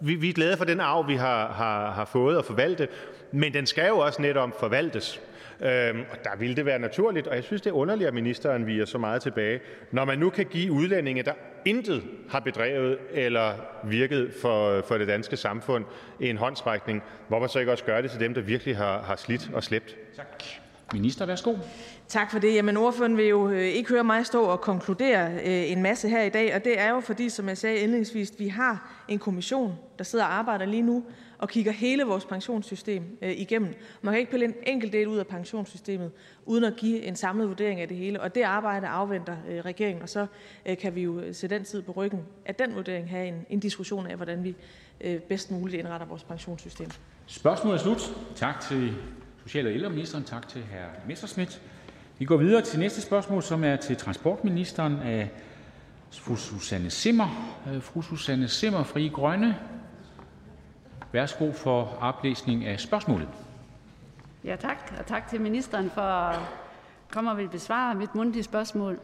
vi, vi er glade for den arv, vi har, har, har fået og forvalte, men den skal jo også netop forvaltes. Øhm, og der ville det være naturligt, og jeg synes, det er underligt, at ministeren viger så meget tilbage, når man nu kan give udlændinge, der intet har bedrevet eller virket for, for det danske samfund, en håndsrækning. Hvorfor så ikke også gøre det til dem, der virkelig har, har slidt og slæbt? Tak. Minister, værsgo. Tak for det. Jamen, ordføreren vil jo øh, ikke høre mig stå og konkludere øh, en masse her i dag, og det er jo fordi, som jeg sagde indledningsvis, vi har en kommission, der sidder og arbejder lige nu og kigger hele vores pensionssystem øh, igennem. Man kan ikke pille en enkelt del ud af pensionssystemet, uden at give en samlet vurdering af det hele, og det arbejde afventer regeringen, og så kan vi jo se den tid på ryggen af den vurdering have en, en diskussion af, hvordan vi bedst muligt indretter vores pensionssystem. Spørgsmålet er slut. Tak til social- og ældreministeren. Tak til hr. Messerschmidt. Vi går videre til næste spørgsmål, som er til transportministeren af fru Susanne Simmer. Øh, fru Susanne Simmer, Fri Grønne. Værsgo for oplæsning af spørgsmålet. Ja, tak. Og tak til ministeren for at komme og vil besvare mit mundtlige spørgsmål.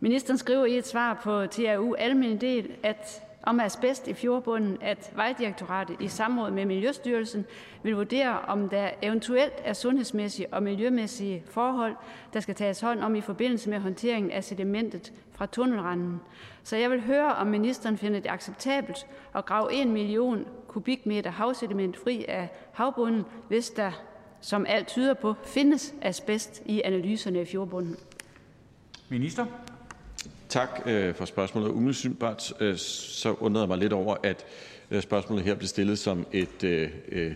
Ministeren skriver i et svar på TRU Almindelig Del, at om asbest i fjordbunden, at Vejdirektoratet i samråd med Miljøstyrelsen vil vurdere, om der eventuelt er sundhedsmæssige og miljømæssige forhold, der skal tages hånd om i forbindelse med håndteringen af sedimentet fra tunnelranden. Så jeg vil høre, om ministeren finder det acceptabelt at grave 1 million kubikmeter havsediment fri af havbunden, hvis der, som alt tyder på, findes asbest i analyserne af fjordbunden. Minister? Tak øh, for spørgsmålet. Umiddelbart øh, så undrede jeg mig lidt over, at øh, spørgsmålet her blev stillet som et, øh, øh,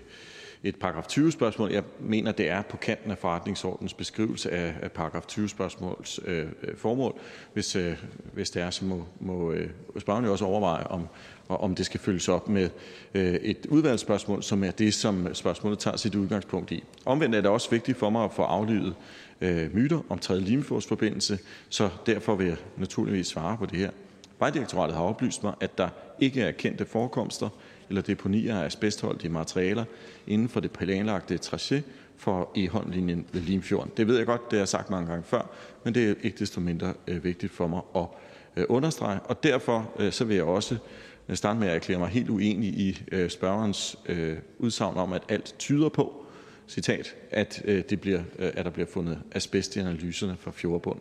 et paragraf 20 spørgsmål. Jeg mener, det er på kanten af forretningsordens beskrivelse af, af paragraf 20 spørgsmåls øh, øh, formål. Hvis, øh, hvis det er, så må, må øh, spørgerne også overveje, om, om det skal følges op med øh, et udvalgsspørgsmål, som er det, som spørgsmålet tager sit udgangspunkt i. Omvendt er det også vigtigt for mig at få aflydet øh, Øh, myter om tredje Limfjordsforbindelse, så derfor vil jeg naturligvis svare på det her. Vejdirektoratet har oplyst mig, at der ikke er kendte forekomster eller deponier af asbestholdige materialer inden for det planlagte tracé for Egholmlinjen ved Limfjorden. Det ved jeg godt, det har jeg sagt mange gange før, men det er ikke desto mindre øh, vigtigt for mig at øh, understrege. Og derfor øh, så vil jeg også øh, starte med at erklære mig helt uenig i øh, spørgerens udsagn om, at alt tyder på, at, øh, det bliver, øh, at der bliver fundet asbest i analyserne fra fjordbund.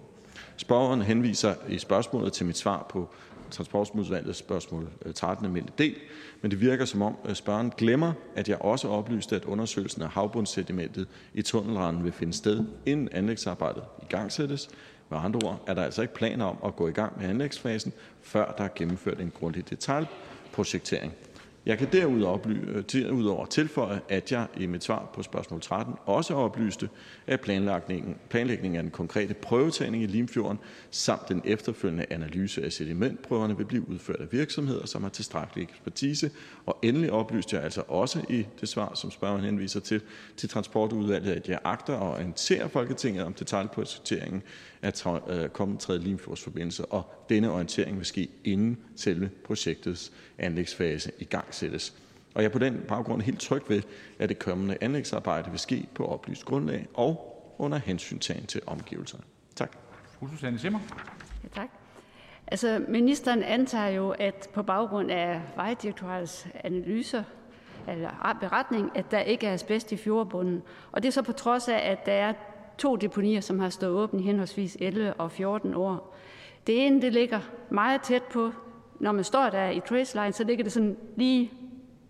Spørgeren henviser i spørgsmålet til mit svar på transportudvalgets spørgsmål øh, 13 almindelig del, men det virker som om spørgeren glemmer, at jeg også oplyste, at undersøgelsen af havbundssedimentet i tunnelranden vil finde sted, inden anlægsarbejdet i gang sættes. Med andre ord er der altså ikke planer om at gå i gang med anlægsfasen, før der er gennemført en grundig detaljprojektering. Jeg kan øh, derudover tilføje, at jeg i mit svar på spørgsmål 13 også oplyste, at planlægningen af den konkrete prøvetagning i Limfjorden samt den efterfølgende analyse af sedimentprøverne vil blive udført af virksomheder, som har tilstrækkelig ekspertise. Og endelig oplyste jeg altså også i det svar, som spørgeren henviser til, til Transportudvalget, at jeg agter at orientere Folketinget om detaljprojekteringen af øh, kommende tredje Limfjordsforbindelse, og denne orientering vil ske inden selve projektets anlægsfase i gang sættes. Og jeg er på den baggrund helt tryg ved, at det kommende anlægsarbejde vil ske på oplyst grundlag og under hensyntagen til omgivelserne. Tak. Fru Susanne Simmer. Ja, tak. Altså, ministeren antager jo, at på baggrund af Vejdirektoratets analyser, eller beretning, at der ikke er asbest i fjordbunden. Og det er så på trods af, at der er to deponier, som har stået åbne i henholdsvis 11 og 14 år. Det ene det ligger meget tæt på, når man står der i traceline, så ligger det sådan lige,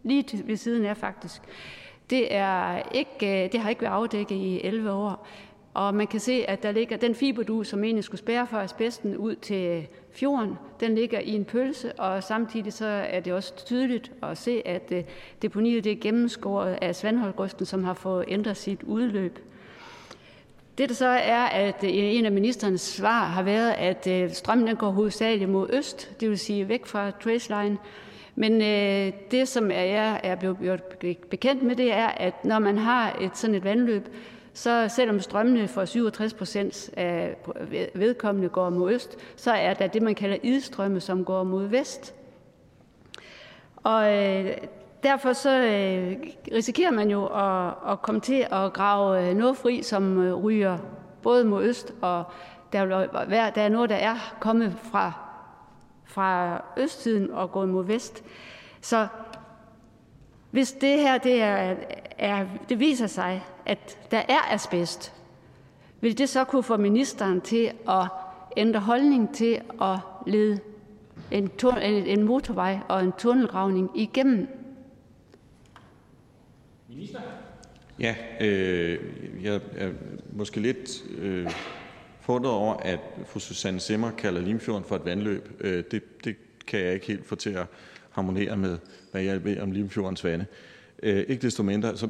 lige ved siden af faktisk. Det, er ikke, øh, det har ikke været afdækket i 11 år. Og man kan se, at der ligger den fiberdue, som egentlig skulle spære for asbesten ud til fjorden, den ligger i en pølse, og samtidig så er det også tydeligt at se, at øh, deponiet det er gennemskåret af Svandholgrøsten, som har fået ændret sit udløb. Det der så er, at øh, en af ministerens svar har været, at øh, strømmen den går hovedsageligt mod øst, det vil sige væk fra Traceline. Men øh, det, som jeg er blevet bekendt med, det er, at når man har et sådan et vandløb, så selvom strømmene for 67 procent af vedkommende går mod øst, så er der det, man kalder idstrømme, som går mod vest. Og øh, derfor så øh, risikerer man jo at, at komme til at grave øh, noget fri, som øh, ryger både mod øst, og der, vil være, der er noget, der er kommet fra, fra østsiden og gået mod vest. Så hvis det her det, er, er, det viser sig, at der er asbest, vil det så kunne få ministeren til at ændre holdning til at lede en, en motorvej og en tunnelgravning igennem? Minister? Ja, øh, jeg er måske lidt øh, forundret over, at fru Susanne Simmer kalder Limfjorden for et vandløb. Øh, det, det kan jeg ikke helt få til at harmonere med, hvad jeg ved om Limfjordens vande. Øh, ikke desto mindre så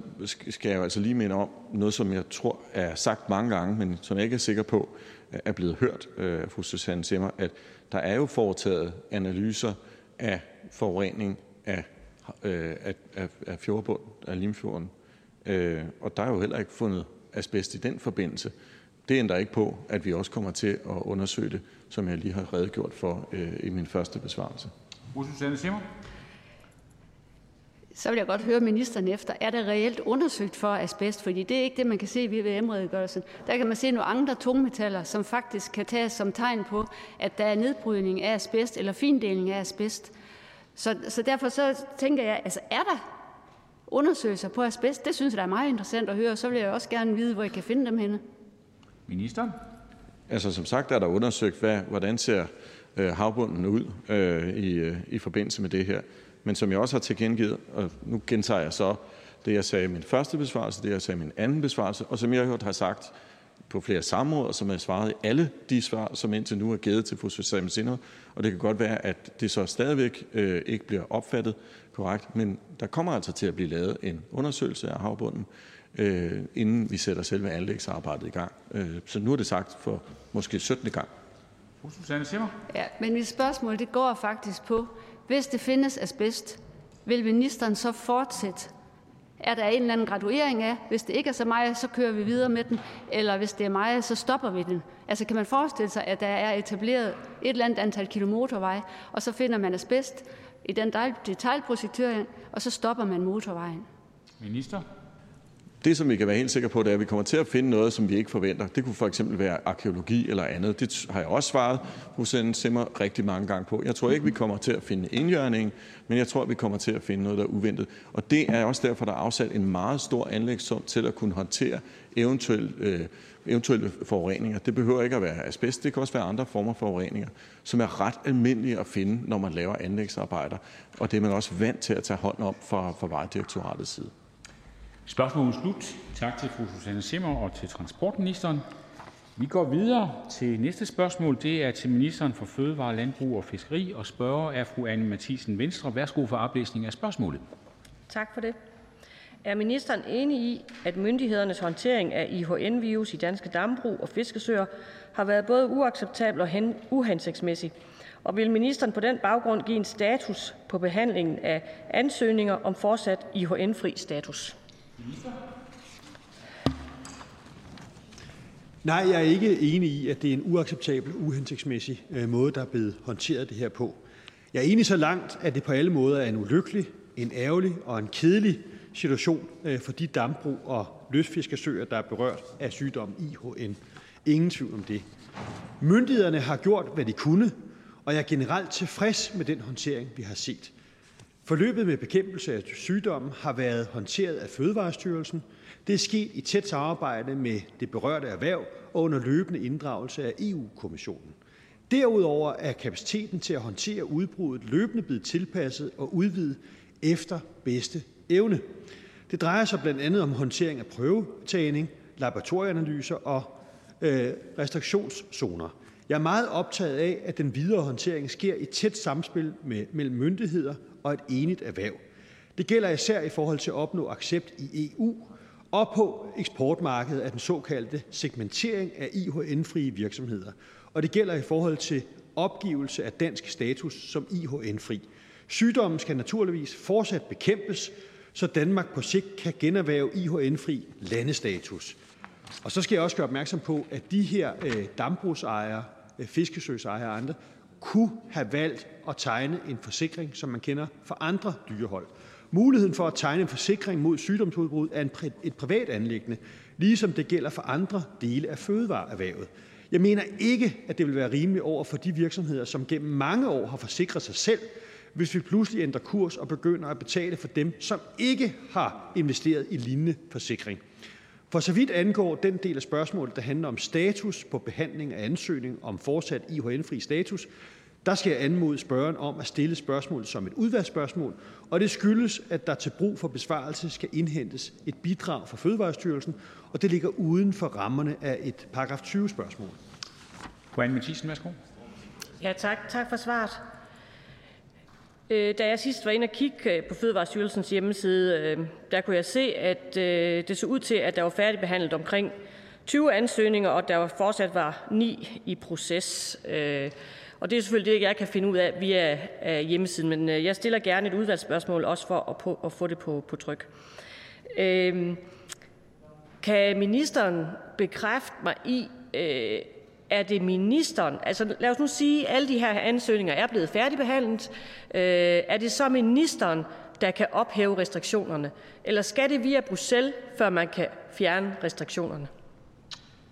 skal jeg jo altså lige minde om noget, som jeg tror er sagt mange gange, men som jeg ikke er sikker på øh, er blevet hørt øh, af fru Susanne Simmer, at der er jo foretaget analyser af forurening af, af, af, af fjordbund, af Limfjorden. Øh, og der er jo heller ikke fundet asbest i den forbindelse. Det ændrer ikke på, at vi også kommer til at undersøge det, som jeg lige har redegjort for øh, i min første besvarelse. Fru Susanne Simmer? Så vil jeg godt høre ministeren efter, er det reelt undersøgt for asbest? Fordi det er ikke det, man kan se ved VVM-redegørelsen. Der kan man se nogle andre tungmetaller, som faktisk kan tages som tegn på, at der er nedbrydning af asbest eller findeling af asbest. Så, så derfor så tænker jeg, altså er der undersøgelser på asbest? Det synes jeg, der er meget interessant at høre. Så vil jeg også gerne vide, hvor jeg kan finde dem henne. Ministeren? Altså som sagt er der undersøgt, hvad, hvordan ser øh, havbunden ud øh, i, øh, i forbindelse med det her. Men som jeg også har tilkendegivet, og nu gentager jeg så det, jeg sagde i min første besvarelse, det, jeg sagde i min anden besvarelse, og som jeg har sagt på flere samråd, og som jeg svaret i alle de svar, som indtil nu er givet til fru Susanne. Og det kan godt være, at det så stadigvæk øh, ikke bliver opfattet korrekt, men der kommer altså til at blive lavet en undersøgelse af havbunden, øh, inden vi sætter selve anlægsarbejdet i gang. Øh, så nu er det sagt for måske 17. gang. Fru Susanne Simmer? Ja, men mit spørgsmål det går faktisk på, hvis det findes asbest, vil ministeren så fortsætte? Er der en eller anden graduering af, hvis det ikke er så meget, så kører vi videre med den, eller hvis det er meget, så stopper vi den? Altså kan man forestille sig, at der er etableret et eller andet antal kilometervej, og så finder man asbest i den detaljprojektur, og så stopper man motorvejen? Minister? Det, som vi kan være helt sikre på, det er, at vi kommer til at finde noget, som vi ikke forventer. Det kunne for eksempel være arkeologi eller andet. Det har jeg også svaret Hussein Simmer rigtig mange gange på. Jeg tror ikke, vi kommer til at finde indjørning, men jeg tror, vi kommer til at finde noget, der er uventet. Og det er også derfor, der er afsat en meget stor anlægssum til at kunne håndtere eventuelle, øh, eventuelle forureninger. Det behøver ikke at være asbest, det kan også være andre former for forureninger, som er ret almindelige at finde, når man laver anlægsarbejder. Og det er man også vant til at tage hånd om fra, fra Vejdirektoratets side. Spørgsmålet er slut. Tak til fru Susanne Simmer og til transportministeren. Vi går videre til næste spørgsmål. Det er til ministeren for Fødevare, Landbrug og Fiskeri, og spørger er fru Anne Mathisen Venstre. Værsgo for oplæsning af spørgsmålet. Tak for det. Er ministeren enig i, at myndighedernes håndtering af IHN-virus i danske dambrug og fiskesøer har været både uacceptabel og uhensigtsmæssig? Og vil ministeren på den baggrund give en status på behandlingen af ansøgninger om fortsat IHN-fri status? Nej, jeg er ikke enig i, at det er en uacceptabel, uhensigtsmæssig øh, måde, der er blevet håndteret det her på. Jeg er enig så langt, at det på alle måder er en ulykkelig, en ærgerlig og en kedelig situation øh, for de dambrug og løsfiskesøer, der er berørt af sygdommen IHN. Ingen tvivl om det. Myndighederne har gjort, hvad de kunne, og jeg er generelt tilfreds med den håndtering, vi har set. Forløbet med bekæmpelse af sygdommen har været håndteret af Fødevarestyrelsen. Det er sket i tæt samarbejde med det berørte erhverv og under løbende inddragelse af EU-kommissionen. Derudover er kapaciteten til at håndtere udbruddet løbende blevet tilpasset og udvidet efter bedste evne. Det drejer sig blandt andet om håndtering af prøvetagning, laboratorieanalyser og øh, restriktionszoner. Jeg er meget optaget af, at den videre håndtering sker i tæt samspil med, mellem myndigheder og et enigt erhverv. Det gælder især i forhold til at opnå accept i EU og på eksportmarkedet af den såkaldte segmentering af IHN-frie virksomheder. Og det gælder i forhold til opgivelse af dansk status som IHN-fri. Sygdommen skal naturligvis fortsat bekæmpes, så Danmark på sigt kan generhverve IHN-fri landestatus. Og så skal jeg også gøre opmærksom på, at de her øh, dambrugsejere, øh, fiskesøsejere og andre, kunne have valgt at tegne en forsikring, som man kender fra andre dyrehold. Muligheden for at tegne en forsikring mod sygdomsudbrud er en pri- et privat anlæggende, ligesom det gælder for andre dele af fødevareerhvervet. Jeg mener ikke, at det vil være rimeligt over for de virksomheder, som gennem mange år har forsikret sig selv, hvis vi pludselig ændrer kurs og begynder at betale for dem, som ikke har investeret i lignende forsikring. For så vidt angår den del af spørgsmålet, der handler om status på behandling af ansøgning om fortsat IHN-fri status, der skal jeg anmode spørgeren om at stille spørgsmålet som et udvalgsspørgsmål, og det skyldes, at der til brug for besvarelse skal indhentes et bidrag fra Fødevarestyrelsen, og det ligger uden for rammerne af et paragraf 20-spørgsmål. Fru Anne Mathisen, værsgo. Ja, tak. Tak for svaret. Øh, da jeg sidst var inde og kigge øh, på Fødevarestyrelsens hjemmeside, øh, der kunne jeg se, at det så ud til, at der var færdigbehandlet omkring 20 ansøgninger, og der fortsat var ni i proces. Og det er selvfølgelig det, jeg kan finde ud af via øh, hjemmesiden, men øh, jeg stiller gerne et udvalgsspørgsmål også for at, på, at få det på, på tryk. Øhm, kan ministeren bekræfte mig i, øh, er det ministeren, altså lad os nu sige, at alle de her ansøgninger er blevet færdigbehandlet, øh, er det så ministeren, der kan ophæve restriktionerne, eller skal det via Bruxelles, før man kan fjerne restriktionerne?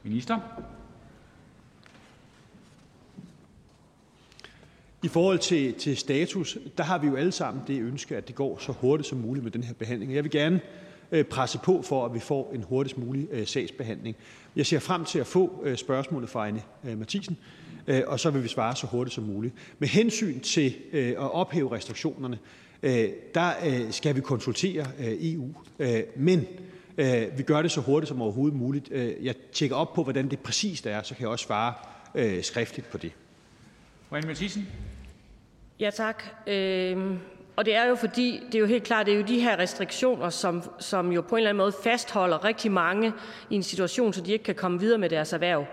Minister. I forhold til, til status, der har vi jo alle sammen det ønske, at det går så hurtigt som muligt med den her behandling. Jeg vil gerne øh, presse på for, at vi får en hurtigst mulig øh, sagsbehandling. Jeg ser frem til at få øh, spørgsmålet fra Anne øh, Mathisen, øh, og så vil vi svare så hurtigt som muligt. Med hensyn til øh, at ophæve restriktionerne, der skal vi konsultere EU, men vi gør det så hurtigt som overhovedet muligt. Jeg tjekker op på, hvordan det præcist er, så kan jeg også svare skriftligt på det. Anne Mathisen. Ja, tak. Øh, og det er jo fordi, det er jo helt klart, det er jo de her restriktioner, som, som jo på en eller anden måde fastholder rigtig mange i en situation, så de ikke kan komme videre med deres erhverv.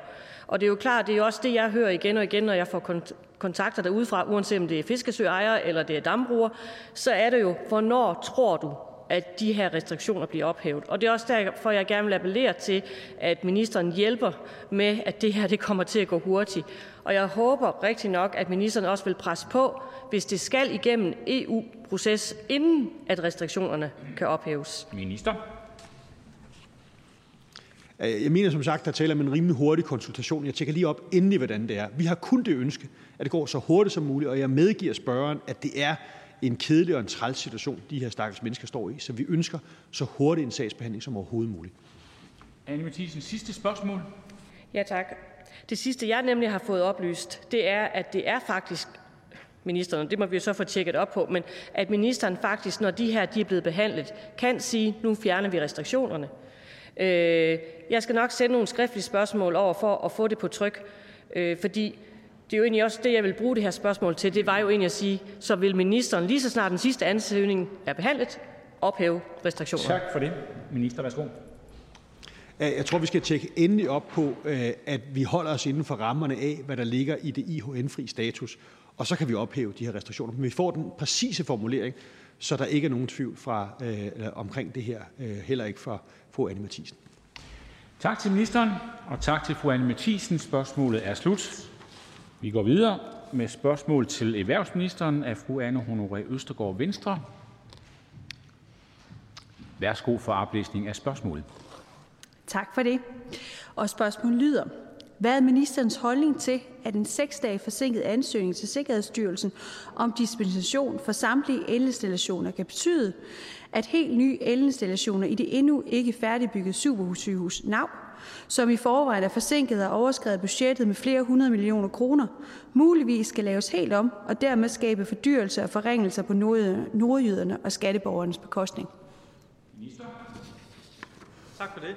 Og det er jo klart, det er jo også det, jeg hører igen og igen, når jeg får kontakter derudefra, uanset om det er fiskesøejere eller det er dambrugere, så er det jo, hvornår tror du, at de her restriktioner bliver ophævet. Og det er også derfor, jeg gerne vil appellere til, at ministeren hjælper med, at det her det kommer til at gå hurtigt. Og jeg håber rigtig nok, at ministeren også vil presse på, hvis det skal igennem EU-proces, inden at restriktionerne kan ophæves. Minister. Jeg mener som sagt, der taler om en rimelig hurtig konsultation. Jeg tjekker lige op endelig, hvordan det er. Vi har kun det ønske, at det går så hurtigt som muligt, og jeg medgiver spørgeren, at det er en kedelig og en træls situation, de her stakkels mennesker står i. Så vi ønsker så hurtig en sagsbehandling som overhovedet muligt. Anne Mathisen, sidste spørgsmål. Ja, tak. Det sidste, jeg nemlig har fået oplyst, det er, at det er faktisk ministeren, det må vi jo så få tjekket op på, men at ministeren faktisk, når de her de er blevet behandlet, kan sige, nu fjerner vi restriktionerne. Øh, jeg skal nok sende nogle skriftlige spørgsmål over for at få det på tryk, øh, fordi det er jo egentlig også det, jeg vil bruge det her spørgsmål til. Det var jo egentlig at sige, så vil ministeren lige så snart den sidste ansøgning er behandlet, ophæve restriktionerne. Tak for det. Minister, værsgo. Øh, jeg tror, vi skal tjekke endelig op på, øh, at vi holder os inden for rammerne af, hvad der ligger i det IHN-fri status, og så kan vi ophæve de her restriktioner. Men vi får den præcise formulering, så der ikke er nogen tvivl fra, øh, omkring det her, øh, heller ikke fra fru Anne Mathisen. Tak til ministeren, og tak til fru Anne Mathisen. Spørgsmålet er slut. Vi går videre med spørgsmål til erhvervsministeren af fru Anne Honoré Østergaard, Venstre. Værsgo for oplæsning af spørgsmålet. Tak for det. Og spørgsmålet lyder: Hvad er ministerens holdning til, at en seks dage forsinket ansøgning til Sikkerhedsstyrelsen om dispensation for samtlige elinstallationer kan betyde, at helt nye elinstallationer i det endnu ikke færdigbyggede superhussygehus NAV, som i forvejen er forsinket og overskrevet budgettet med flere hundrede millioner kroner, muligvis skal laves helt om og dermed skabe fordyrelser og forringelser på nordjyderne og skatteborgernes bekostning? Minister. Tak for det.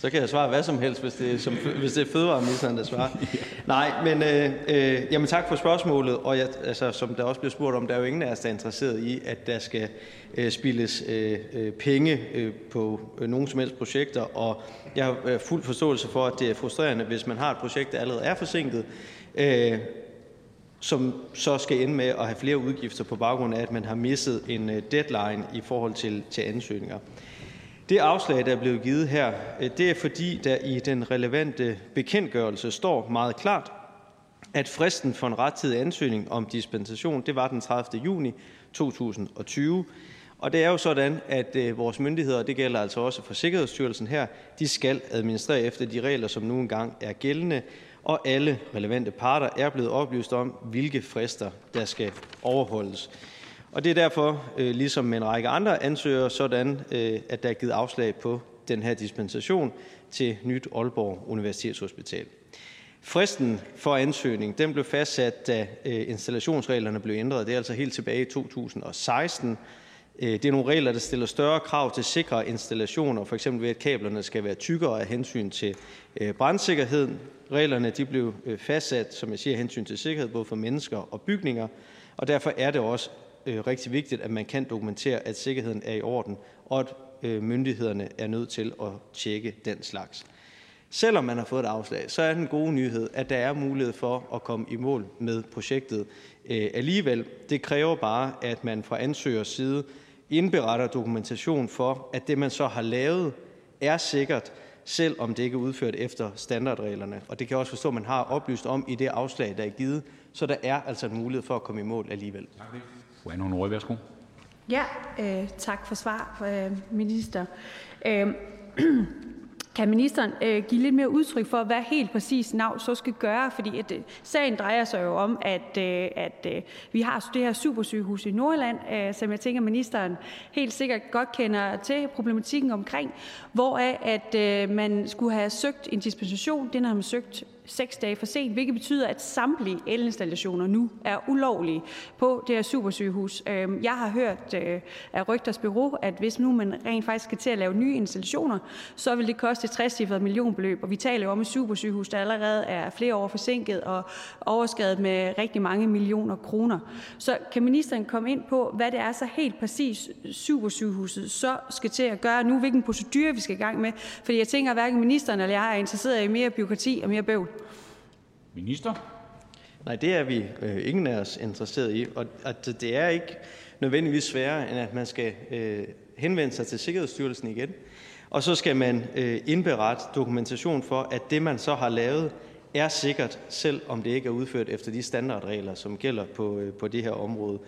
Så kan jeg svare hvad som helst, hvis det som, hvis det er fødevareministeren, der svarer. Nej, men øh, øh, jamen tak for spørgsmålet. Og jeg, altså, som der også bliver spurgt om, der er jo ingen af os, der er interesseret i, at der skal øh, spilles øh, øh, penge øh, på øh, nogen som helst projekter. Og jeg har øh, fuld forståelse for, at det er frustrerende, hvis man har et projekt, der allerede er forsinket, øh, som så skal ende med at have flere udgifter på baggrund af, at man har misset en øh, deadline i forhold til, til ansøgninger. Det afslag, der er blevet givet her, øh, det er fordi, der i den relevante bekendtgørelse står meget klart, at fristen for en rettidig ansøgning om dispensation, det var den 30. juni 2020. Og det er jo sådan, at øh, vores myndigheder, og det gælder altså også for Sikkerhedsstyrelsen her, de skal administrere efter de regler, som nu engang er gældende, og alle relevante parter er blevet oplyst om, hvilke frister der skal overholdes. Og det er derfor, øh, ligesom med en række andre ansøgere, sådan, øh, at der er givet afslag på den her dispensation til Nyt Aalborg Universitetshospital. Fristen for ansøgning den blev fastsat, da øh, installationsreglerne blev ændret. Det er altså helt tilbage i 2016. Det er nogle regler, der stiller større krav til sikre installationer, for eksempel ved at kablerne skal være tykkere af hensyn til brandsikkerheden. Reglerne de blev fastsat, som jeg siger, hensyn til sikkerhed både for mennesker og bygninger, og derfor er det også øh, rigtig vigtigt, at man kan dokumentere, at sikkerheden er i orden, og at øh, myndighederne er nødt til at tjekke den slags. Selvom man har fået et afslag, så er den gode nyhed, at der er mulighed for at komme i mål med projektet øh, alligevel. Det kræver bare, at man fra ansøgers side indberetter dokumentation for, at det, man så har lavet, er sikkert, selv om det ikke er udført efter standardreglerne. Og det kan jeg også forstå, at man har oplyst om i det afslag, der er givet. Så der er altså en mulighed for at komme i mål alligevel. Tak. Fru Anne Honoré, værsgo. Ja, øh, tak for svar, øh, minister. Øh, kan ministeren øh, give lidt mere udtryk for, hvad helt præcis NAV så skal gøre? Fordi at, øh, sagen drejer sig jo om, at, øh, at øh, vi har det her supersygehus i Nordland, øh, som jeg tænker, ministeren helt sikkert godt kender til problematikken omkring, hvor at øh, man skulle have søgt en dispensation. Den har man søgt seks dage for sent, hvilket betyder, at samtlige elinstallationer nu er ulovlige på det her supersygehus. Øhm, jeg har hørt øh, af rygters bureau, at hvis nu man rent faktisk skal til at lave nye installationer, så vil det koste et 60 millionbeløb, og vi taler jo om et supersygehus, der allerede er flere år forsinket og overskadet med rigtig mange millioner kroner. Så kan ministeren komme ind på, hvad det er så helt præcis supersygehuset så skal til at gøre nu, hvilken procedure vi skal i gang med? Fordi jeg tænker, at hverken ministeren eller jeg er interesseret i mere byråkrati og mere bøvl. Minister? Nej, det er vi øh, ingen af os interesseret i. Og at det er ikke nødvendigvis sværere, end at man skal øh, henvende sig til Sikkerhedsstyrelsen igen. Og så skal man øh, indberette dokumentation for, at det, man så har lavet, er sikkert, selv om det ikke er udført efter de standardregler, som gælder på, øh, på det her område.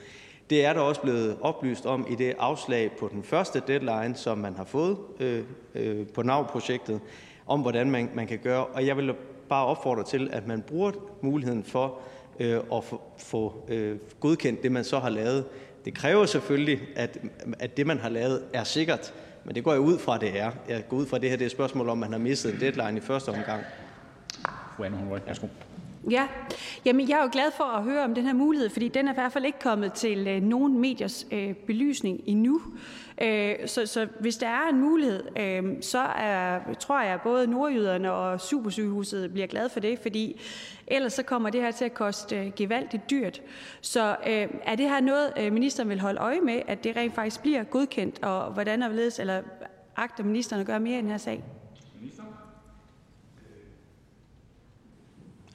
Det er der også blevet oplyst om i det afslag på den første deadline, som man har fået øh, øh, på NAV-projektet, om hvordan man, man kan gøre. Og jeg vil bare opfordre til, at man bruger muligheden for øh, at få øh, godkendt det, man så har lavet. Det kræver selvfølgelig, at, at det, man har lavet, er sikkert, men det går jeg ud fra, det er. Jeg går ud fra, det her det er et spørgsmål om, man har mistet en deadline i første omgang. Fru Anne Honoré, værsgo. Ja, jamen jeg er jo glad for at høre om den her mulighed, fordi den er i hvert fald ikke kommet til øh, nogen mediers øh, belysning endnu. Øh, så, så hvis der er en mulighed, øh, så er, tror jeg, at både nordjyderne og Supersygehuset bliver glade for det, fordi ellers så kommer det her til at koste øh, gevaldigt dyrt. Så øh, er det her noget, øh, ministeren vil holde øje med, at det rent faktisk bliver godkendt, og hvordan er ledes, eller agter ministeren at gøre mere i den her sag?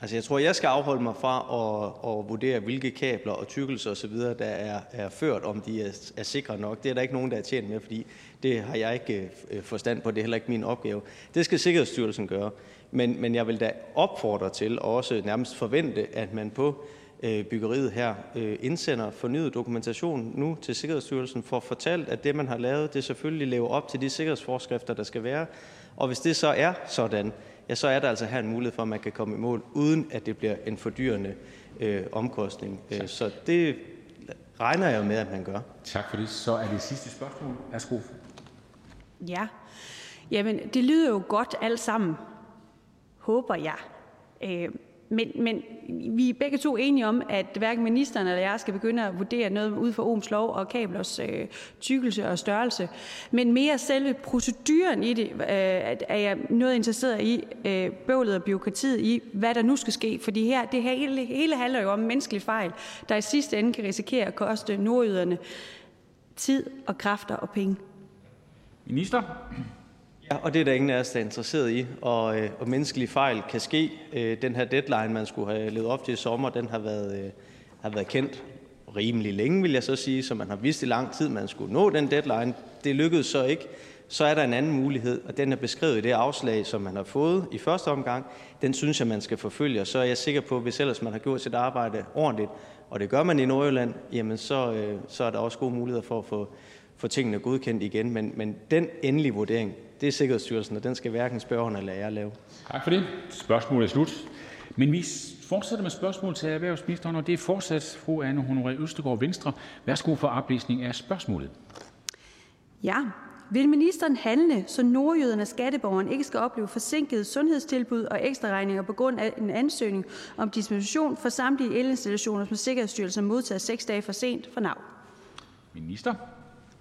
Altså, jeg tror, jeg skal afholde mig fra at, at vurdere, hvilke kabler og tykkelser osv., der er, er ført, om de er, er sikre nok. Det er der ikke nogen, der er tjent med, fordi det har jeg ikke øh, forstand på. Det er heller ikke min opgave. Det skal Sikkerhedsstyrelsen gøre. Men, men jeg vil da opfordre til, og også nærmest forvente, at man på øh, byggeriet her øh, indsender fornyet dokumentation nu til Sikkerhedsstyrelsen for fortalt, at det, man har lavet, det selvfølgelig lever op til de sikkerhedsforskrifter, der skal være. Og hvis det så er sådan, ja, så er der altså her en mulighed for, at man kan komme i mål, uden at det bliver en fordyrende øh, omkostning. Øh, så det regner jeg med, at man gør. Tak for det. Så er det sidste spørgsmål. Værsgo. Ja. Jamen, det lyder jo godt alt sammen, håber jeg. Øh, men, men vi er begge to enige om, at hverken ministeren eller jeg skal begynde at vurdere noget ud fra Ohms lov og kablers øh, tykkelse og størrelse. Men mere selve proceduren i det, øh, er jeg noget interesseret i, øh, bøvlet og byråkratiet i, hvad der nu skal ske. Fordi her, det her hele, hele handler jo om menneskelige fejl, der i sidste ende kan risikere at koste nordyderne tid og kræfter og penge. Minister? Ja, og det er der ingen af os, der er interesseret i. Og, øh, og menneskelige fejl kan ske. Øh, den her deadline, man skulle have levet op til i sommer, den har været, øh, har været kendt rimelig længe, vil jeg så sige, så man har vidst i lang tid, man skulle nå den deadline. Det lykkedes så ikke. Så er der en anden mulighed, og den er beskrevet i det afslag, som man har fået i første omgang. Den synes jeg, man skal forfølge, og så er jeg sikker på, at hvis ellers man har gjort sit arbejde ordentligt, og det gør man i Nordjylland, jamen så, øh, så er der også gode muligheder for at få, få tingene godkendt igen. Men, men den endelige vurdering, det er Sikkerhedsstyrelsen, og den skal hverken spørgeren eller jeg lave. Tak for det. Spørgsmålet er slut. Men vi fortsætter med spørgsmål til erhvervsministeren, og det er fortsat fru Anne Honoré Østegård Venstre. Værsgo for oplæsning af spørgsmålet. Ja. Vil ministeren handle, så nordjyderne og skatteborgerne ikke skal opleve forsinkede sundhedstilbud og ekstra regninger på grund af en ansøgning om dispensation for samtlige elinstallationer, som Sikkerhedsstyrelsen modtager seks dage for sent fra NAV? Minister?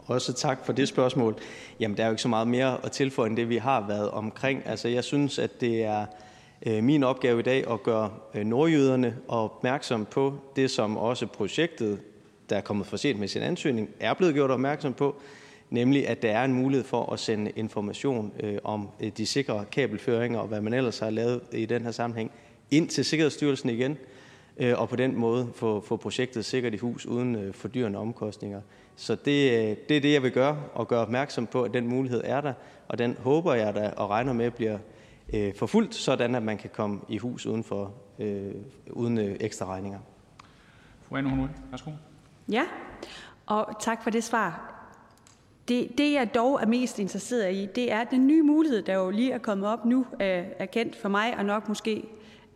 Også tak for det spørgsmål. Jamen, der er jo ikke så meget mere at tilføje end det, vi har været omkring. Altså, jeg synes, at det er øh, min opgave i dag at gøre øh, nordjyderne opmærksom på det, som også projektet, der er kommet for sent med sin ansøgning, er blevet gjort opmærksom på, nemlig at der er en mulighed for at sende information øh, om øh, de sikre kabelføringer og hvad man ellers har lavet i den her sammenhæng ind til Sikkerhedsstyrelsen igen, øh, og på den måde få, få projektet sikkert i hus uden øh, fordyrende omkostninger. Så det, øh, det er det, jeg vil gøre, og gøre opmærksom på, at den mulighed er der, og den håber jeg da og regner med bliver øh, forfulgt, sådan at man kan komme i hus uden, for, øh, uden øh, ekstra regninger. Fru Anne Honoré, værsgo. Ja, og tak for det svar. Det, det, jeg dog er mest interesseret i, det er den nye mulighed, der jo lige er kommet op nu, er kendt for mig og nok måske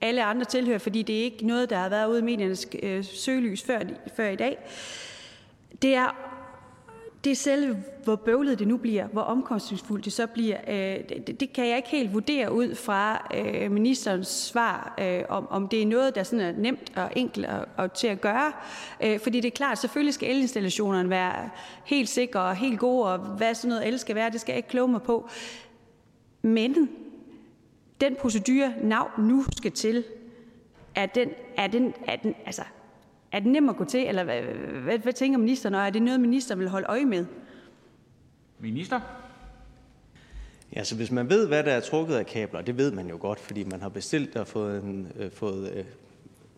alle andre tilhører, fordi det er ikke noget, der har været ude i mediernes øh, søgelys før, før i dag. Det er det er selve, hvor bøvlet det nu bliver, hvor omkostningsfuldt det så bliver, øh, det, det kan jeg ikke helt vurdere ud fra øh, ministerens svar, øh, om, om det er noget, der sådan er nemt og enkelt og, og til at gøre. Øh, fordi det er klart, selvfølgelig skal elinstallationerne være helt sikre og helt gode, og hvad sådan noget el skal være, det skal jeg ikke kloge mig på. Men den procedure, NAV nu skal til, er den, er den, er den, altså, er det nemt at gå til, eller hvad, hvad, hvad tænker ministeren, og er det noget, ministeren vil holde øje med? Minister? Ja, så hvis man ved, hvad der er trukket af kabler, det ved man jo godt, fordi man har bestilt og fået, en, øh, fået øh,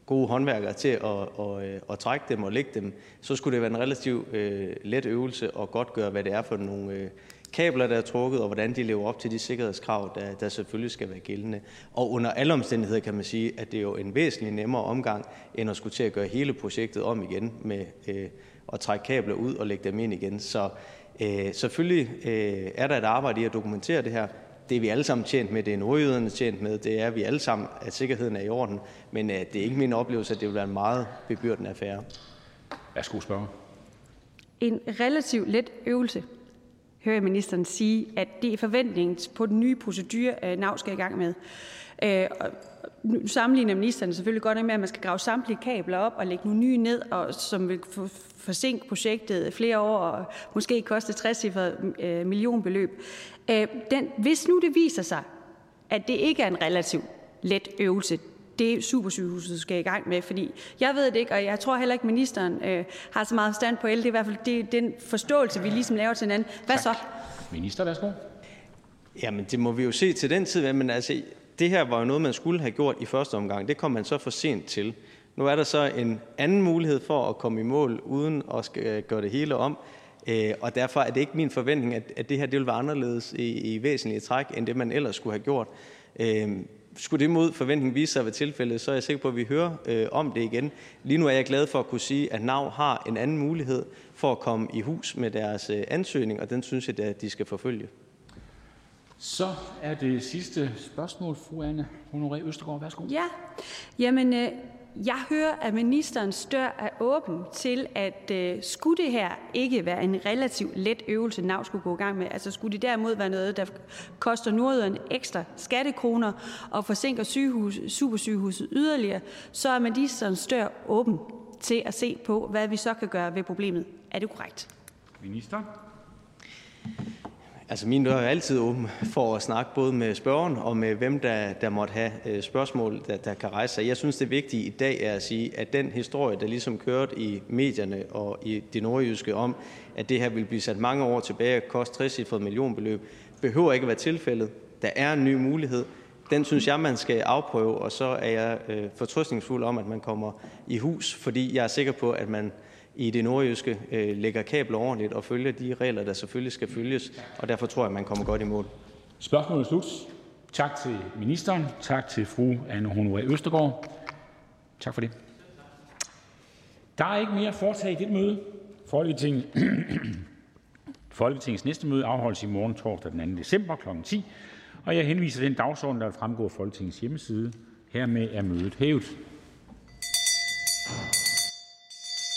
gode håndværkere til at, og, øh, at trække dem og lægge dem, så skulle det være en relativt øh, let øvelse at godt gøre, hvad det er for nogle øh, kabler, der er trukket, og hvordan de lever op til de sikkerhedskrav, der, der selvfølgelig skal være gældende. Og under alle omstændigheder kan man sige, at det er jo en væsentlig nemmere omgang, end at skulle til at gøre hele projektet om igen med øh, at trække kabler ud og lægge dem ind igen. Så øh, selvfølgelig øh, er der et arbejde i at dokumentere det her. Det er vi alle sammen tjent med, det er nordjyderne tjent med, det er vi alle sammen, at sikkerheden er i orden. Men øh, det er ikke min oplevelse, at det vil være en meget bebyrdende affære. Værsgo, spørger. En relativt let øvelse hører jeg ministeren sige, at det er forventningen på den nye procedure, øh, NAV skal i gang med. Øh, nu sammenligner ministeren selvfølgelig godt med, at man skal grave samtlige kabler op og lægge nogle nye ned, og som vil forsinke projektet flere år og måske koste 60 øh, millionbeløb. Øh, den, hvis nu det viser sig, at det ikke er en relativt let øvelse, det supersygehuset skal i gang med, fordi jeg ved det ikke, og jeg tror heller ikke, ministeren øh, har så meget stand på el. Det er i hvert fald det, den forståelse, vi ligesom laver til hinanden. Hvad tak. så? Minister, værsgo. Jamen, det må vi jo se til den tid, men altså, det her var jo noget, man skulle have gjort i første omgang. Det kom man så for sent til. Nu er der så en anden mulighed for at komme i mål, uden at skal gøre det hele om. Øh, og derfor er det ikke min forventning, at det her det vil være anderledes i, i væsentlige træk, end det man ellers skulle have gjort. Skulle det mod forventning vise sig at være tilfældet, så er jeg sikker på, at vi hører øh, om det igen. Lige nu er jeg glad for at kunne sige, at NAV har en anden mulighed for at komme i hus med deres øh, ansøgning, og den synes jeg, at de skal forfølge. Så er det sidste spørgsmål, fru Anne Honoré Østergaard. Værsgo. Ja, jamen øh, jeg hører, at ministerens dør er åben til, at øh, skulle det her ikke være en relativt let øvelse, NAV skulle gå i gang med, altså skulle det derimod være noget, der koster nordøden ekstra skattekroner og forsinker sygehus, supersygehuset yderligere, så er ministerens dør åben til at se på, hvad vi så kan gøre ved problemet. Er det korrekt? Minister. Altså min dør er altid åben for at snakke både med spørgeren og med hvem, der, der måtte have øh, spørgsmål, der, der kan rejse sig. Jeg synes, det vigtige i dag er at sige, at den historie, der ligesom kørte i medierne og i det nordjyske om, at det her vil blive sat mange år tilbage og koste 60 millionbeløb, behøver ikke at være tilfældet. Der er en ny mulighed. Den synes jeg, man skal afprøve, og så er jeg øh, fortrøstningsfuld om, at man kommer i hus, fordi jeg er sikker på, at man i det nordjyske øh, lægger kabler ordentligt og følger de regler, der selvfølgelig skal følges, og derfor tror jeg, at man kommer godt i mål. Spørgsmålet er slut. Tak til ministeren. Tak til fru Anne Honoré Østergaard. Tak for det. Der er ikke mere at foretage i dette møde. Folketinget, Folketingets næste møde afholdes i morgen torsdag den 2. december kl. 10. Og jeg henviser den dagsorden, der vil fremgå af Folketingets hjemmeside. Hermed er mødet hævet.